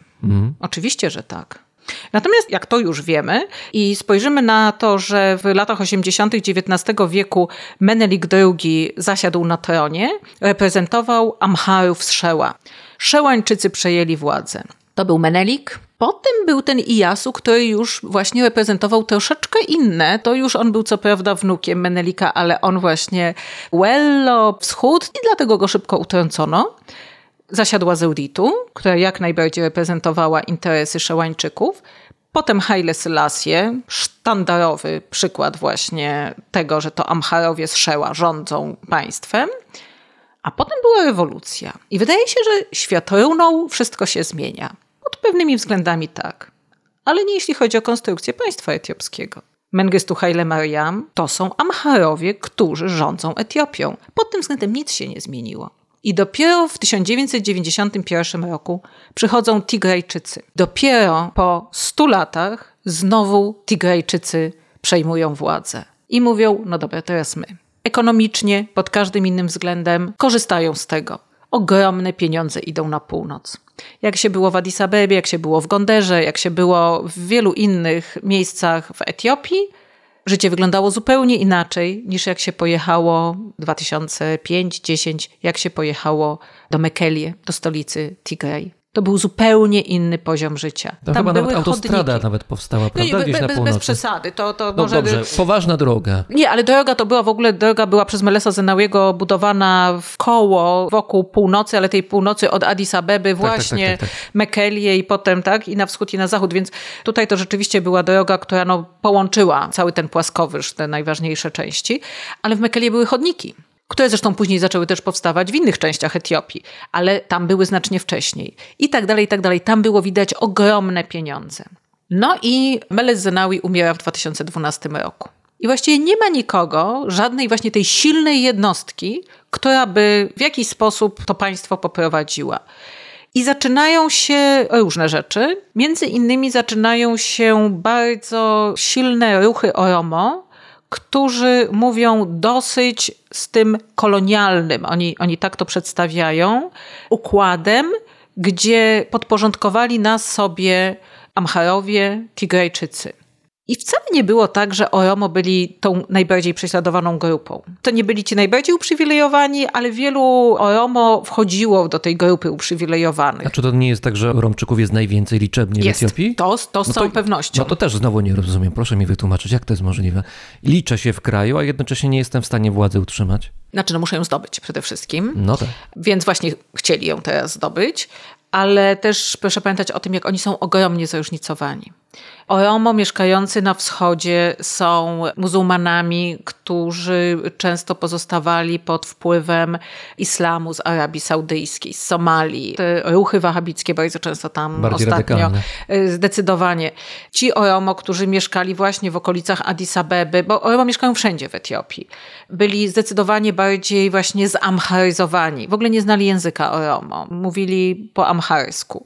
Oczywiście, że tak. Natomiast jak to już wiemy i spojrzymy na to, że w latach 80. XIX wieku Menelik II zasiadł na tronie, reprezentował Amharów z Szeła. Szełańczycy przejęli władzę. To był Menelik. Potem był ten Ijasu, który już właśnie reprezentował troszeczkę inne. To już on był co prawda wnukiem Menelika, ale on właśnie Wello, wschód i dlatego go szybko utrącono zasiadła Zeuditu, która jak najbardziej reprezentowała interesy Szełańczyków. Potem Haile Selassie, sztandarowy przykład właśnie tego, że to Amharowie z Szeła rządzą państwem. A potem była rewolucja. I wydaje się, że świat runął, wszystko się zmienia. Pod pewnymi względami tak. Ale nie jeśli chodzi o konstrukcję państwa etiopskiego. Mengistu Haile Mariam to są Amharowie, którzy rządzą Etiopią. Pod tym względem nic się nie zmieniło. I dopiero w 1991 roku przychodzą Tigrajczycy. Dopiero po 100 latach znowu Tigrajczycy przejmują władzę. I mówią, no dobra, teraz my. Ekonomicznie, pod każdym innym względem korzystają z tego. Ogromne pieniądze idą na północ. Jak się było w Addis Abebie, jak się było w Gonderze, jak się było w wielu innych miejscach w Etiopii, życie wyglądało zupełnie inaczej niż jak się pojechało 2005-10, jak się pojechało do Mekelie, do stolicy Tigray. To był zupełnie inny poziom życia. To chyba nawet autostrada nawet powstała, No prawda? Gdzieś be, na bez, przesady. To, to No może... dobrze, poważna droga. Nie, ale droga to była w ogóle, droga była przez Melesa Zenawiego budowana w koło wokół północy, ale tej północy od Addis Abeby tak, właśnie tak, tak. Mekelię i potem tak i na wschód i na zachód, więc tutaj to rzeczywiście była droga, która no, połączyła cały ten płaskowyż, te najważniejsze części, ale w Mekelie były chodniki które zresztą później zaczęły też powstawać w innych częściach Etiopii, ale tam były znacznie wcześniej. I tak dalej, i tak dalej. Tam było widać ogromne pieniądze. No i Meles Zenawi umiera w 2012 roku. I właściwie nie ma nikogo, żadnej właśnie tej silnej jednostki, która by w jakiś sposób to państwo poprowadziła. I zaczynają się różne rzeczy. Między innymi zaczynają się bardzo silne ruchy Oromo, którzy mówią dosyć z tym kolonialnym, oni, oni tak to przedstawiają, układem, gdzie podporządkowali nas sobie Amharowie, Tigrajczycy. I wcale nie było tak, że Oromo byli tą najbardziej prześladowaną grupą. To nie byli ci najbardziej uprzywilejowani, ale wielu Oromo wchodziło do tej grupy uprzywilejowanych. A czy to nie jest tak, że Romczyków jest najwięcej liczebnie Jest. w Etiopii? To, to z No całą pewnością. No to też znowu nie rozumiem. Proszę mi wytłumaczyć, jak to jest możliwe. Liczę się w kraju, a jednocześnie nie jestem w stanie władzy utrzymać. Znaczy, no muszę ją zdobyć przede wszystkim. No tak. Więc właśnie chcieli ją teraz zdobyć, ale też proszę pamiętać o tym, jak oni są ogromnie zróżnicowani. Oromo mieszkający na wschodzie są muzułmanami, którzy często pozostawali pod wpływem islamu z Arabii Saudyjskiej, z Somalii. Te ruchy wahabickie bardzo często tam Bardziej ostatnio. radykalne. Y, Zdecydowanie. Ci Oromo, którzy mieszkali właśnie w okolicach Addis Abeby, bo Oromo mieszkają wszędzie w Etiopii, byli zdecydowanie bardziej właśnie zamharyzowani. W ogóle nie znali języka Oromo. Mówili po amharsku.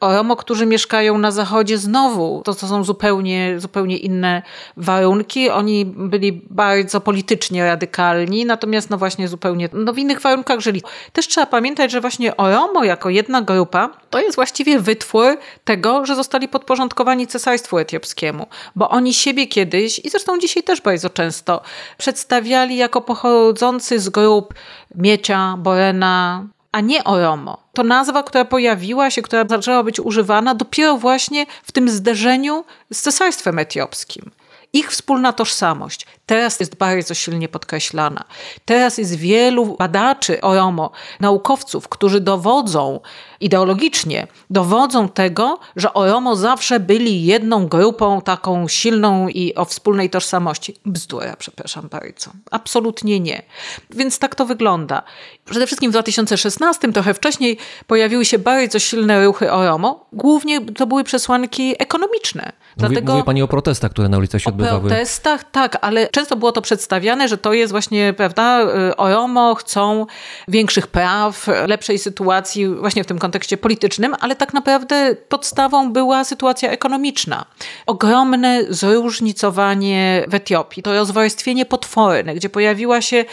Oromo, którzy mieszkają na zachodzie znowu, to, to są zupełnie, zupełnie inne warunki. Oni byli bardzo politycznie radykalni, natomiast no właśnie zupełnie no w innych warunkach żyli. Też trzeba pamiętać, że właśnie Oromo jako jedna grupa to jest właściwie wytwór tego, że zostali podporządkowani cesarstwu etiopskiemu, bo oni siebie kiedyś i zresztą dzisiaj też bardzo często przedstawiali jako pochodzący z grup Miecia, Borena, a nie Oromo. To nazwa, która pojawiła się, która zaczęła być używana dopiero właśnie w tym zderzeniu z cesarstwem etiopskim. Ich wspólna tożsamość teraz jest bardzo silnie podkreślana. Teraz jest wielu badaczy Oromo, naukowców, którzy dowodzą ideologicznie, dowodzą tego, że Oromo zawsze byli jedną grupą taką silną i o wspólnej tożsamości. Bzdura, przepraszam bardzo. Absolutnie nie. Więc tak to wygląda. Przede wszystkim w 2016, trochę wcześniej, pojawiły się bardzo silne ruchy Oromo. Głównie to były przesłanki ekonomiczne. Mówi, Dlatego... Mówi pani o protestach, które na ulicach się O odbywały. protestach, tak, ale często było to przedstawiane, że to jest właśnie, prawda, y, Oromo chcą większych praw, lepszej sytuacji właśnie w tym kontekście politycznym, ale tak naprawdę podstawą była sytuacja ekonomiczna. Ogromne zróżnicowanie w Etiopii, to rozwarstwienie potworne, gdzie pojawiła się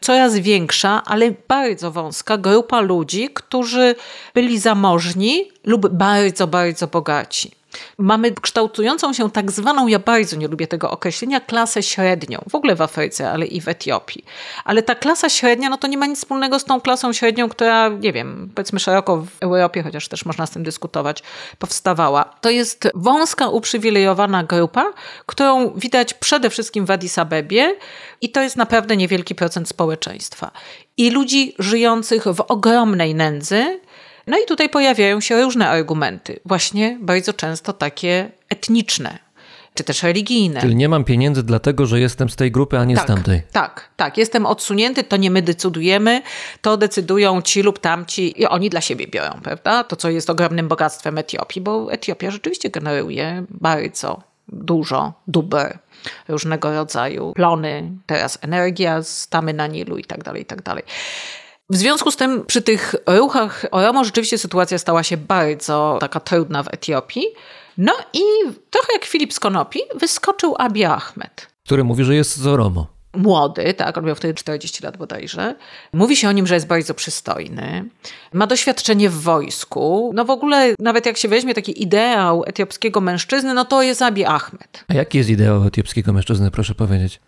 coraz większa, ale bardzo wąska grupa ludzi, którzy byli zamożni lub bardzo, bardzo bogaci. Mamy kształtującą się tak zwaną, ja bardzo nie lubię tego określenia, klasę średnią, w ogóle w Afryce, ale i w Etiopii. Ale ta klasa średnia, no to nie ma nic wspólnego z tą klasą średnią, która, nie wiem, powiedzmy szeroko w Europie, chociaż też można z tym dyskutować, powstawała. To jest wąska, uprzywilejowana grupa, którą widać przede wszystkim w Addis Abebie i to jest naprawdę niewielki procent społeczeństwa. I ludzi żyjących w ogromnej nędzy, no i tutaj pojawiają się różne argumenty, właśnie bardzo często takie etniczne, czy też religijne. Czyli nie mam pieniędzy dlatego, że jestem z tej grupy, a nie tak, z tamtej. Tak, tak. Jestem odsunięty, to nie my decydujemy, to decydują ci lub tamci i oni dla siebie biorą, prawda? To, co jest ogromnym bogactwem Etiopii, bo Etiopia rzeczywiście generuje bardzo dużo dóbr różnego rodzaju, plony, teraz energia z tamy na Nilu i tak dalej, i tak dalej. W związku z tym przy tych ruchach Oromo rzeczywiście sytuacja stała się bardzo taka trudna w Etiopii. No i trochę jak Filip z Konopi wyskoczył Abiy Ahmed. Który mówi, że jest z Oromo. Młody, tak, on miał wtedy 40 lat bodajże. Mówi się o nim, że jest bardzo przystojny. Ma doświadczenie w wojsku. No w ogóle, nawet jak się weźmie taki ideał etiopskiego mężczyzny, no to jest Abiy Ahmed. A jaki jest ideał etiopskiego mężczyzny, proszę powiedzieć?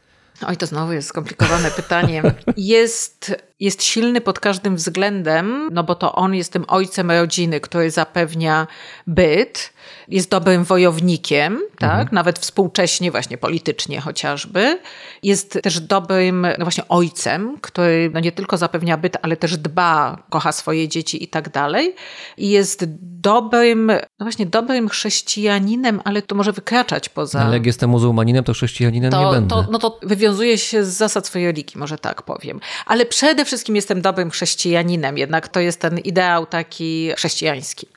Oj, to znowu jest skomplikowane pytanie. Jest, jest silny pod każdym względem, no bo to on jest tym ojcem rodziny, który zapewnia byt. Jest dobrym wojownikiem, tak? Nawet współcześnie, właśnie politycznie chociażby. Jest też dobrym no właśnie ojcem, który no nie tylko zapewnia byt, ale też dba, kocha swoje dzieci i tak dalej. I jest dobrym, no właśnie dobrym chrześcijaninem, ale to może wykraczać poza... Ale jak jestem muzułmaninem, to chrześcijaninem nie To, będę. to, no to wywiązuje się z zasad swojej religii, może tak powiem. Ale przede wszystkim jestem dobrym chrześcijaninem, jednak to jest ten ideał taki chrześcijański.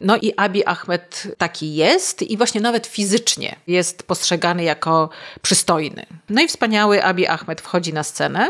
No i Abiy Ahmed taki jest i właśnie nawet fizycznie jest postrzegany jako przystojny. No i wspaniały Abiy Ahmed wchodzi na scenę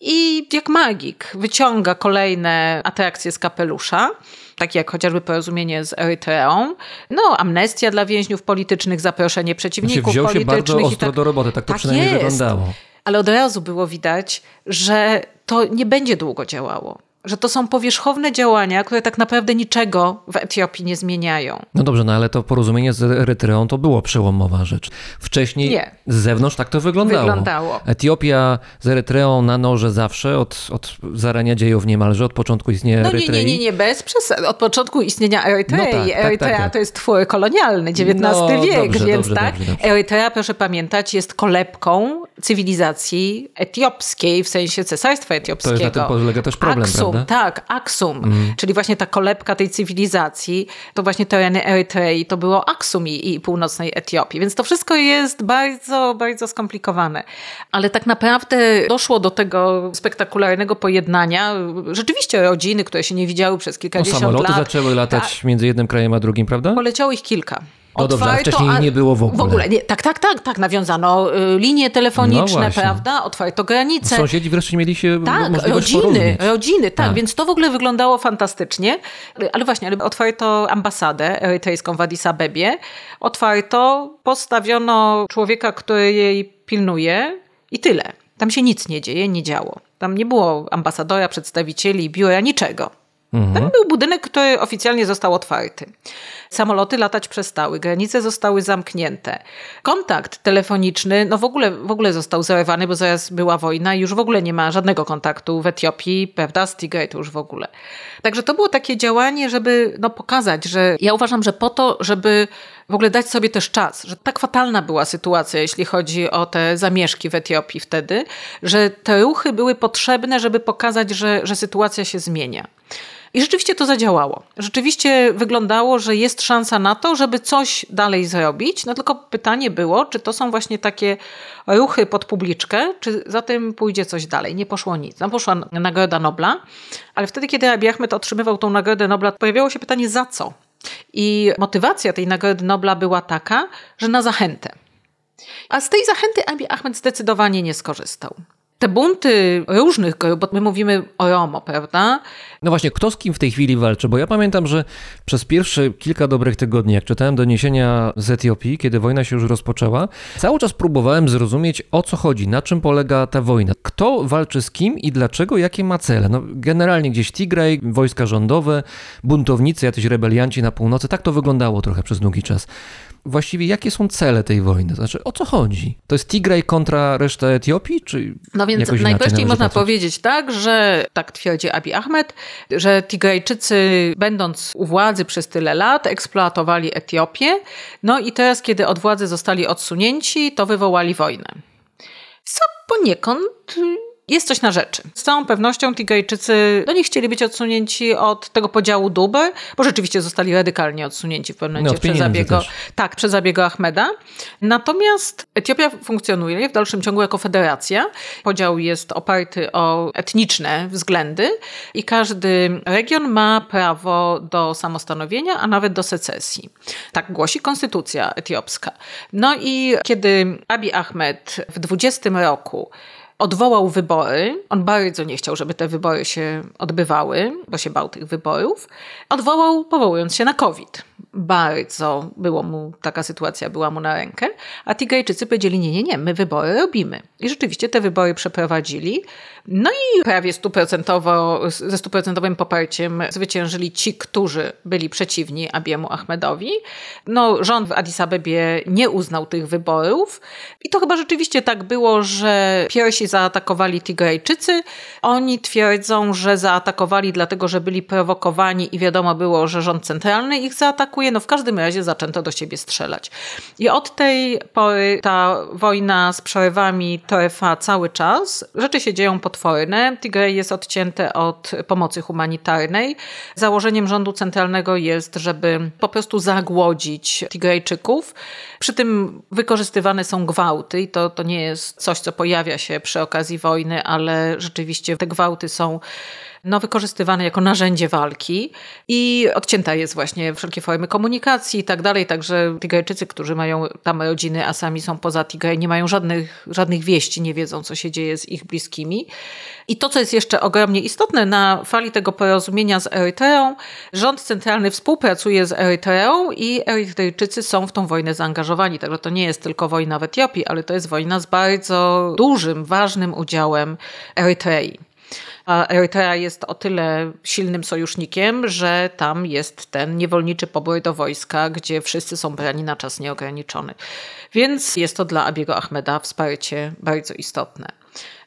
i jak magik wyciąga kolejne atrakcje z kapelusza takie jak chociażby porozumienie z Erytreą, no amnestia dla więźniów politycznych, zaproszenie On się przeciwników wziął się politycznych. bardzo i ostro tak. do roboty, tak to Tak przynajmniej jest. wyglądało. Ale od razu było widać, że to nie będzie długo działało. Że to są powierzchowne działania, które tak naprawdę niczego w Etiopii nie zmieniają. No dobrze, no ale to porozumienie z Erytreą to było przełomowa rzecz. Wcześniej Nie. z zewnątrz tak to wyglądało. Wyglądało. Etiopia z Erytreą na noże zawsze, od, od zarania dziejów niemalże, od początku istnienia No nie, Erytrei. nie, nie, nie, bez przesady. Od początku istnienia Erytrei. No tak, tak, Erytrea tak, tak. to jest twór kolonialny, XIX No, wiek, dobrze, więc dobrze, tak. dobrze. Erytrea, proszę pamiętać, jest kolebką cywilizacji etiopskiej, w sensie cesarstwa To etiopskiego. jest na tym polega też problem, prawda? tak, Aksum, czyli właśnie ta kolebka tej cywilizacji, to właśnie tereny Erytrei, to było Aksum i, i północnej Etiopii, więc to wszystko jest bardzo, bardzo skomplikowane. Ale tak naprawdę doszło do tego spektakularnego pojednania. Rzeczywiście rodziny, które się nie widziały przez No, kilkadziesiąt samoloty lat. zaczęły latać między jednym krajem a drugim, prawda? Poleciało ich kilka. No dobrze, a wcześniej nie było w ogóle. W ogóle, nie, tak, tak, tak, tak, nawiązano y, linie No telefoniczne, właśnie. prawda, otwarto granice. Sąsiedzi wreszcie mieli się Tak, rodziny, rodziny, tak, Tak. więc to w ogóle wyglądało fantastycznie. Ale właśnie, ale otwarto ambasadę erytrejską w Addis Abebie, otwarto, postawiono człowieka, który jej pilnuje i tyle. Tam się nic nie dzieje, nie działo. Tam nie było ambasadora, przedstawicieli, biura, niczego. Mhm. Tam był budynek, który oficjalnie został otwarty. Samoloty latać przestały, granice zostały zamknięte. Kontakt telefoniczny, no w ogóle, w ogóle został zerwany, bo zaraz była wojna i już w ogóle nie ma żadnego kontaktu w Etiopii, prawda? Z Tigray to już w ogóle. Także to było takie działanie, żeby no, pokazać, że ja uważam, że po to, żeby w ogóle dać sobie też czas, że tak fatalna była sytuacja, jeśli chodzi o te zamieszki w Etiopii wtedy, że te ruchy były potrzebne, żeby pokazać, że, że sytuacja się zmienia. I rzeczywiście to zadziałało. Rzeczywiście wyglądało, że jest szansa na to, żeby coś dalej zrobić. No tylko pytanie było, czy to są właśnie takie ruchy pod publiczkę, czy za tym pójdzie coś dalej. Nie poszło nic. Tam poszła Nagroda Nobla, ale wtedy, kiedy Abiy Ahmed otrzymywał tą Nagrodę Nobla, pojawiało się pytanie za co? I motywacja tej Nagrody Nobla była taka, że na zachętę. A z tej zachęty Abiy Ahmed zdecydowanie nie skorzystał. Te bunty różnych grup, bo my mówimy o Romo, prawda? No właśnie, kto z kim w tej chwili walczy? Bo ja pamiętam, że przez pierwsze kilka dobrych tygodni, jak czytałem doniesienia z Etiopii, kiedy wojna się już rozpoczęła, cały czas próbowałem zrozumieć, o co chodzi, na czym polega ta wojna. Kto walczy z kim i dlaczego, jakie ma cele? No, generalnie gdzieś Tigraj, wojska rządowe, buntownicy, jacyś rebelianci na północy. Tak to wyglądało trochę przez długi czas. Właściwie jakie są cele tej wojny? Znaczy, o co chodzi? To jest Tigraj kontra reszta Etiopii, czy No więc najprościej można patrzeć? powiedzieć tak, że tak twierdzi Abiy Ahmed, że Tigrajczycy będąc u władzy przez tyle lat eksploatowali Etiopię, no i teraz kiedy od władzy zostali odsunięci, to wywołali wojnę. Co poniekąd jest coś na rzeczy. Z całą pewnością Tigrajczycy no nie chcieli być odsunięci od tego podziału dóbr, bo rzeczywiście zostali radykalnie odsunięci w pewnym No, momencie od przez pieniędzy Abiego, też. tak, przez Abiego Ahmeda. Natomiast Etiopia funkcjonuje w dalszym ciągu jako federacja. Podział jest oparty o etniczne względy i każdy region ma prawo do samostanowienia, a nawet do secesji. Tak głosi konstytucja etiopska. No i kiedy Abiy Ahmed w 20 roku odwołał wybory. On bardzo nie chciał, żeby te wybory się odbywały, bo się bał tych wyborów. Odwołał, powołując się na COVID. Bardzo było mu, taka sytuacja była mu na rękę. A Tigrajczycy powiedzieli, nie, nie, nie, my wybory robimy. I rzeczywiście te wybory przeprowadzili. No i prawie stuprocentowo, ze stuprocentowym poparciem zwyciężyli ci, którzy byli przeciwni Abiemu Ahmedowi. No, rząd w Addis Abebie nie uznał tych wyborów. I to chyba rzeczywiście tak było, że pierwsi zaatakowali Tigrajczycy. Oni twierdzą, że zaatakowali dlatego, że byli prowokowani i wiadomo było, że rząd centralny ich zaatakuje. No w każdym razie zaczęto do siebie strzelać. I od tej pory ta wojna z przerwami trwa cały czas. Rzeczy się dzieją potworne. Tigray jest odcięte od pomocy humanitarnej. Założeniem rządu centralnego jest, żeby po prostu zagłodzić Tigrajczyków. Przy tym wykorzystywane są gwałty i to, to nie jest coś, co pojawia się przy okazji wojny, ale rzeczywiście te gwałty są no, wykorzystywane jako narzędzie walki i odcięta jest właśnie wszelkie formy komunikacji i tak dalej, także Tigrajczycy, którzy mają tam rodziny, a sami są poza Tigraj, nie mają żadnych, żadnych wieści, nie wiedzą, co się dzieje z ich bliskimi. I to, co jest jeszcze ogromnie istotne, na fali tego porozumienia z Erytreą, rząd centralny współpracuje z Erytreą i Erytrejczycy są w tą wojnę zaangażowani. Także to nie jest tylko wojna w Etiopii, ale to jest wojna z bardzo dużym, ważnym udziałem Erytrei. A Erytrea jest o tyle silnym sojusznikiem, że tam jest ten niewolniczy pobór do wojska, gdzie wszyscy są brani na czas nieograniczony. Więc jest to dla Abiego Ahmeda wsparcie bardzo istotne.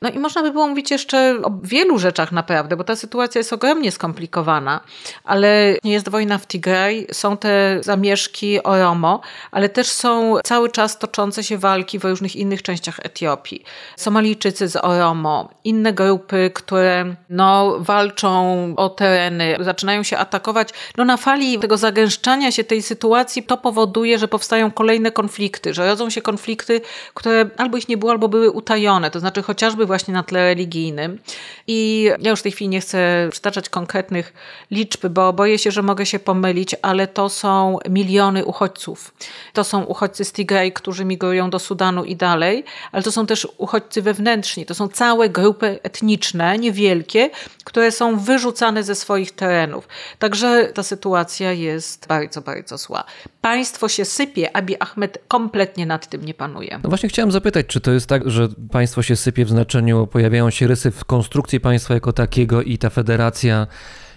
No i można by było mówić jeszcze o wielu rzeczach naprawdę, bo ta sytuacja jest ogromnie skomplikowana, ale jest wojna w Tigraj, są te zamieszki Oromo, ale też są cały czas toczące się walki w różnych innych częściach Etiopii. Somalijczycy z Oromo, inne grupy, które no, walczą o tereny, zaczynają się atakować. No, na fali tego zagęszczania się tej sytuacji to powoduje, że powstają kolejne konflikty, że rodzą się konflikty, które albo ich nie było, albo były utajone, to znaczy chociażby właśnie na tle religijnym. I ja już w tej chwili nie chcę przytaczać konkretnych liczb, bo boję się, że mogę się pomylić, ale to są miliony uchodźców. To są uchodźcy z Tigray, którzy migrują do Sudanu i dalej, ale to są też uchodźcy wewnętrzni. To są całe grupy etniczne, niewielkie, które są wyrzucane ze swoich terenów. Także ta sytuacja jest bardzo, bardzo zła. Państwo się sypie, Abi Ahmed kompletnie nad tym nie panuje. No właśnie chciałem zapytać, czy to jest tak, że państwo się sypie w znaczeniu, pojawiają się rysy w konstrukcji państwa jako takiego i ta federacja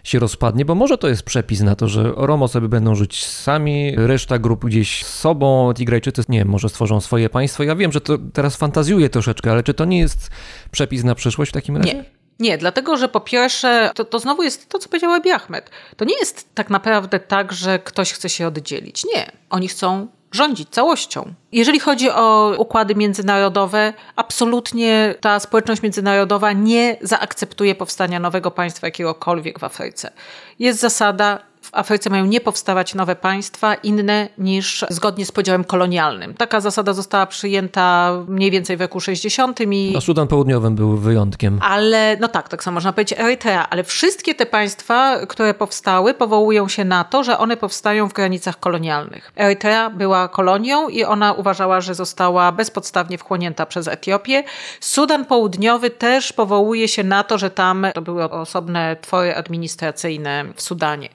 się rozpadnie, bo może to jest przepis na to, że Romo sobie będą żyć sami, reszta grup gdzieś z sobą, Tigrajczycy, nie wiem, może stworzą swoje państwo. Ja wiem, że to teraz fantazjuję troszeczkę, ale czy to nie jest przepis na przyszłość w takim razie? Nie. Nie, dlatego że po pierwsze, to, to znowu jest to, co powiedział Abiy Ahmed. To nie jest tak naprawdę tak, że ktoś chce się oddzielić. Nie. Oni chcą rządzić całością. Jeżeli chodzi o układy międzynarodowe, absolutnie ta społeczność międzynarodowa nie zaakceptuje powstania nowego państwa jakiegokolwiek w Afryce. Jest zasada w Afryce mają nie powstawać nowe państwa inne niż zgodnie z podziałem kolonialnym. Taka zasada została przyjęta mniej więcej w wieku 60. I... No, Sudan Południowy był wyjątkiem. Ale, no tak, tak samo można powiedzieć Erytrea, ale wszystkie te państwa, które powstały, powołują się na to, że one powstają w granicach kolonialnych. Erytrea była kolonią i ona uważała, że została bezpodstawnie wchłonięta przez Etiopię. Sudan Południowy też powołuje się na to, że tam to były osobne twory administracyjne w Sudanie.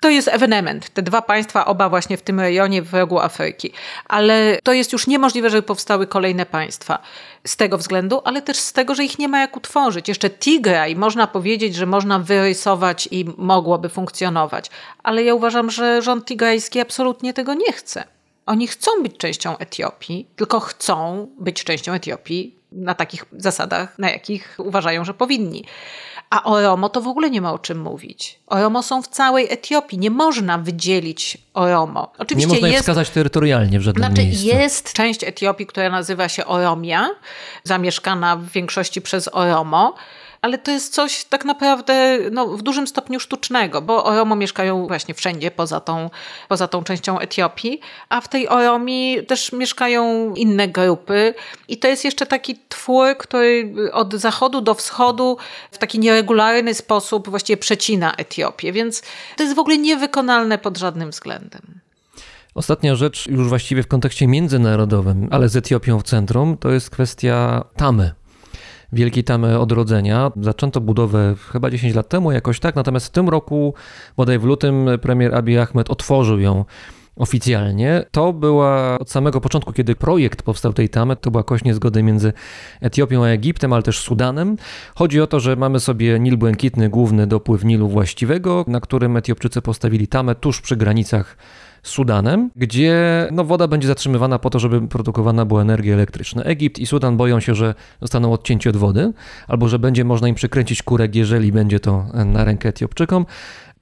To jest ewenement. Te dwa państwa, oba właśnie w tym rejonie, w rogu Afryki. Ale to jest już niemożliwe, żeby powstały kolejne państwa. Z tego względu, ale też z tego, że ich nie ma jak utworzyć. Jeszcze Tigraj można powiedzieć, że można wyrysować i mogłoby funkcjonować. Ale ja uważam, że rząd tigrajski absolutnie tego nie chce. Oni chcą być częścią Etiopii, tylko chcą być częścią Etiopii na takich zasadach, na jakich uważają, że powinni. A Oromo to w ogóle nie ma o czym mówić. Oromo są w całej Etiopii. Nie można wydzielić Oromo. Oczywiście nie można jest, wskazać terytorialnie w żadnym znaczy miejscu. Jest część Etiopii, która nazywa się Oromia, zamieszkana w większości przez Oromo ale to jest coś tak naprawdę no, w dużym stopniu sztucznego, bo Oromo mieszkają właśnie wszędzie poza tą, poza tą częścią Etiopii, a w tej Oromii też mieszkają inne grupy i to jest jeszcze taki twór, który od zachodu do wschodu w taki nieregularny sposób właściwie przecina Etiopię, więc to jest w ogóle niewykonalne pod żadnym względem. Ostatnia rzecz, już właściwie w kontekście międzynarodowym, ale z Etiopią w centrum, to jest kwestia tamy. Wielkiej Tamy Odrodzenia. Zaczęto budowę chyba 10 lat temu, jakoś tak, natomiast w tym roku, bodaj w lutym, premier Abiy Ahmed otworzył ją oficjalnie. To była od samego początku, kiedy projekt powstał tej tamy, to była kość niezgody między Etiopią a Egiptem, ale też Sudanem. Chodzi o to, że mamy sobie Nil Błękitny, główny dopływ Nilu właściwego, na którym Etiopczycy postawili tamę tuż przy granicach Sudanem, gdzie no, woda będzie zatrzymywana po to, żeby produkowana była energia elektryczna. Egipt i Sudan boją się, że zostaną odcięci od wody, albo że będzie można im przykręcić kurek, jeżeli będzie to na rękę Etiopczykom.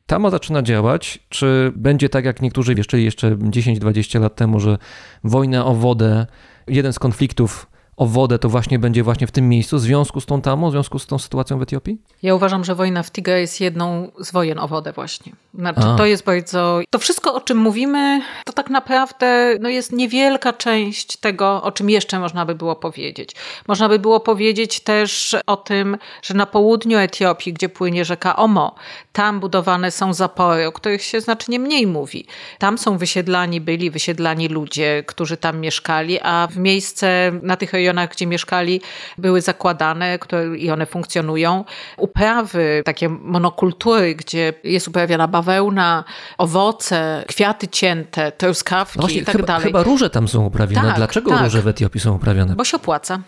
Tama zaczyna działać. Czy będzie tak, jak niektórzy wieszczyli jeszcze 10-20 lat temu, że wojna o wodę, jeden z konfliktów o wodę, to właśnie będzie właśnie w tym miejscu w związku z tą tamą, w związku z tą sytuacją w Etiopii? Ja uważam, że wojna w Tigray jest jedną z wojen o wodę właśnie. Znaczy, to jest bardzo... To wszystko, o czym mówimy, to tak naprawdę no jest niewielka część tego, o czym jeszcze można by było powiedzieć. Można by było powiedzieć też o tym, że na południu Etiopii, gdzie płynie rzeka Omo, tam budowane są zapory, o których się znacznie mniej mówi. Tam są wysiedlani, byli wysiedlani ludzie, którzy tam mieszkali, a w miejsce na tych rejonach, gdzie mieszkali, były zakładane które, i one funkcjonują. Uprawy, takie monokultury, gdzie jest uprawiana bawełna, owoce, kwiaty cięte, truskawki właśnie, i tak chyba, dalej. Chyba róże tam są uprawiane. Tak, Dlaczego tak. róże w Etiopii są uprawiane? Bo się opłaca.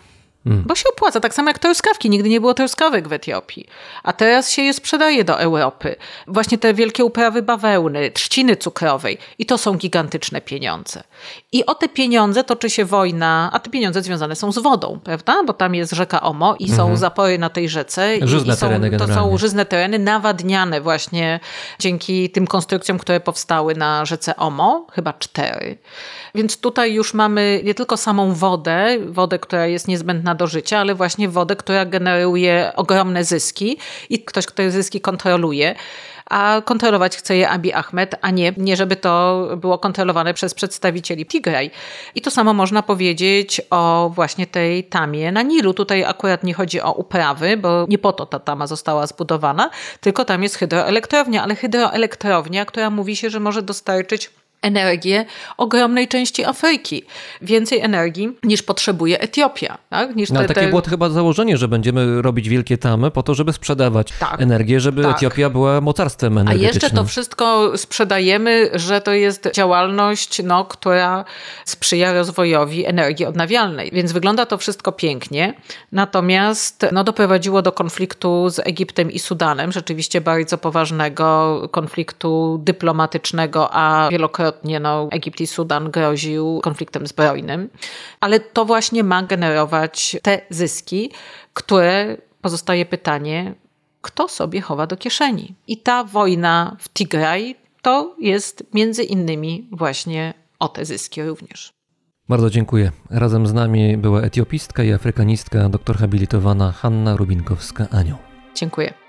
Bo się opłaca, tak samo jak truskawki. Nigdy nie było truskawek w Etiopii. A teraz się je sprzedaje do Europy. Właśnie te wielkie uprawy bawełny, trzciny cukrowej. I to są gigantyczne pieniądze. I o te pieniądze toczy się wojna, a te pieniądze związane są z wodą, prawda? Bo tam jest rzeka Omo i są zapory na tej rzece. i- Żyzne i są, tereny To są generalnie. żyzne tereny nawadniane właśnie dzięki tym konstrukcjom, które powstały na rzece Omo, chyba cztery. Więc tutaj już mamy nie tylko samą wodę, wodę, która jest niezbędna do życia, ale właśnie wodę, która generuje ogromne zyski i ktoś, kto te zyski kontroluje. A kontrolować chce je Abiy Ahmed, a nie, nie żeby to było kontrolowane przez przedstawicieli Tigraj. I to samo można powiedzieć o właśnie tej tamie na Nilu. Tutaj akurat nie chodzi o uprawy, bo nie po to ta tama została zbudowana, tylko tam jest hydroelektrownia, ale hydroelektrownia, która mówi się, że może dostarczyć energię ogromnej części Afryki. Więcej energii niż potrzebuje Etiopia. Tak? Niż No, ale takie te- było chyba założenie, że będziemy robić wielkie tamy po to, żeby sprzedawać Tak. energię, żeby Tak. Etiopia była mocarstwem A energetycznym. jeszcze to wszystko sprzedajemy, że to jest działalność, no, która sprzyja rozwojowi energii odnawialnej. Więc wygląda to wszystko pięknie. Natomiast no, doprowadziło do konfliktu z Egiptem i Sudanem, rzeczywiście bardzo poważnego konfliktu dyplomatycznego, a wielokrotnie no, Egipt i Sudan groził konfliktem zbrojnym. Ale to właśnie ma generować te zyski, które pozostaje pytanie, kto sobie chowa do kieszeni. I ta wojna w Tigraj to jest między innymi właśnie o te zyski również. Bardzo dziękuję. Razem z nami była etiopistka i afrykanistka, doktor habilitowana Hanna Rubinkowska-Anioł. Dziękuję.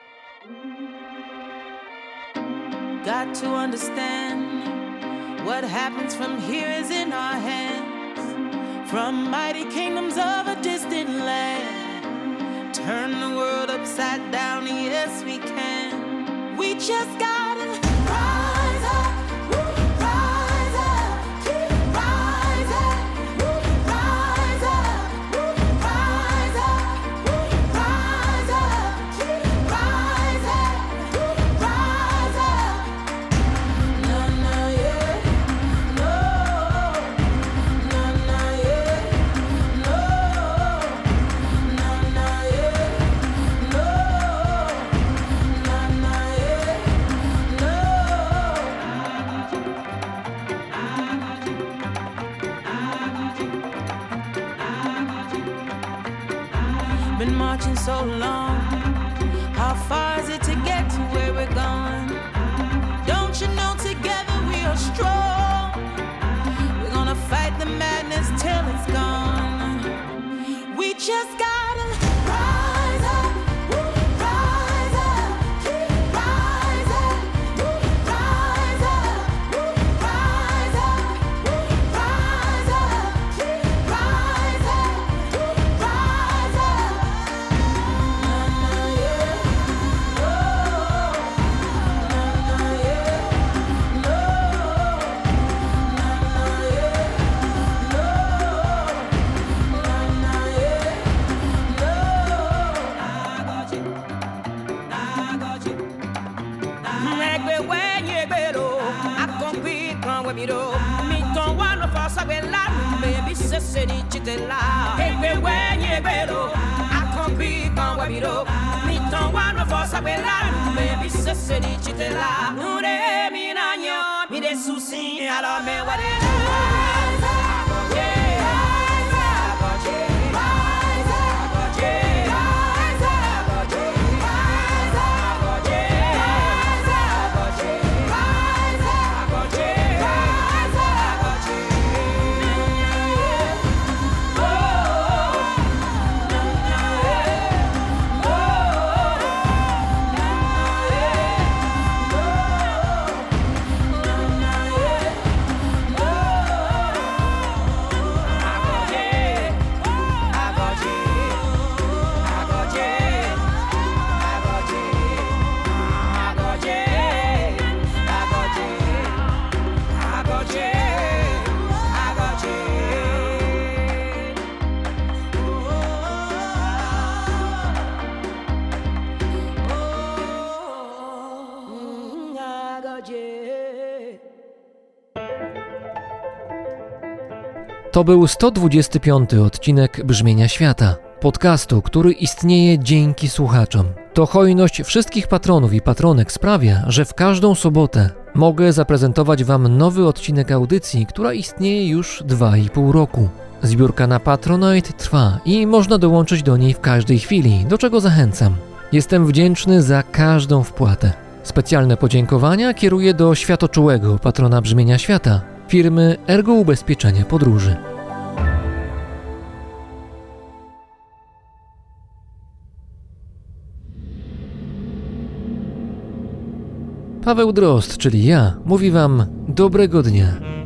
What happens from here is in our hands. From mighty kingdoms of a distant land, turn the world upside down. Yes, we can. We just gotta seri chitela Epe wenye belo Akombi kan wabiro Mitan wano fosa bela Nume bise seri chitela Nure minanyo Mide susin ala me wade Yeah. To był 125 odcinek Brzmienia Świata. Podcastu, który istnieje dzięki słuchaczom. To hojność wszystkich patronów i patronek sprawia, że w każdą sobotę mogę zaprezentować Wam nowy odcinek audycji, która istnieje już 2,5 roku. Zbiórka na Patronite trwa i można dołączyć do niej w każdej chwili, do czego zachęcam. Jestem wdzięczny za każdą wpłatę. Specjalne podziękowania kieruję do światoczułego patrona brzmienia świata, firmy Ergo Ubezpieczenia Podróży. Paweł Drozd, czyli ja, mówi Wam dobrego dnia.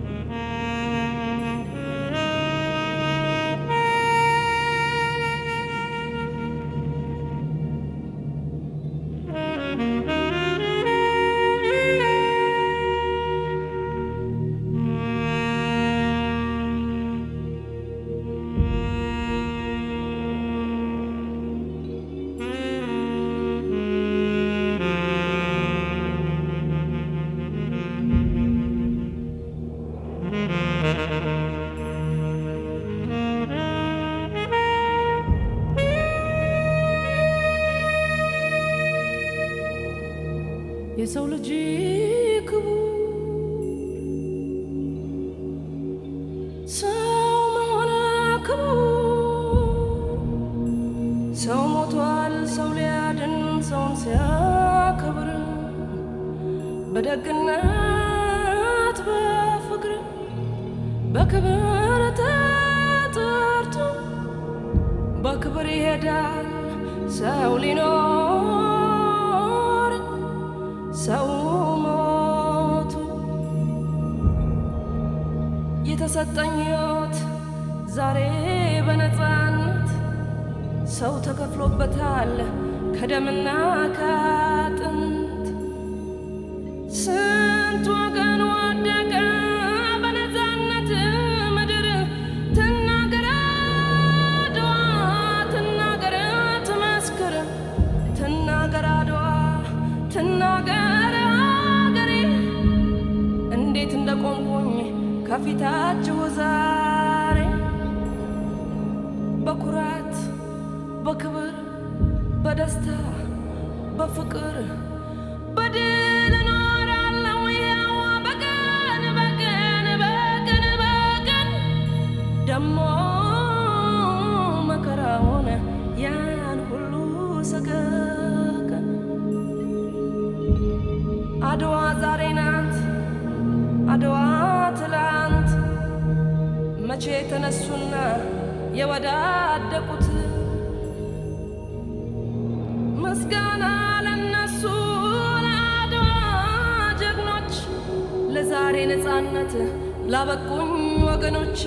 ላበቁኝ ወገኖች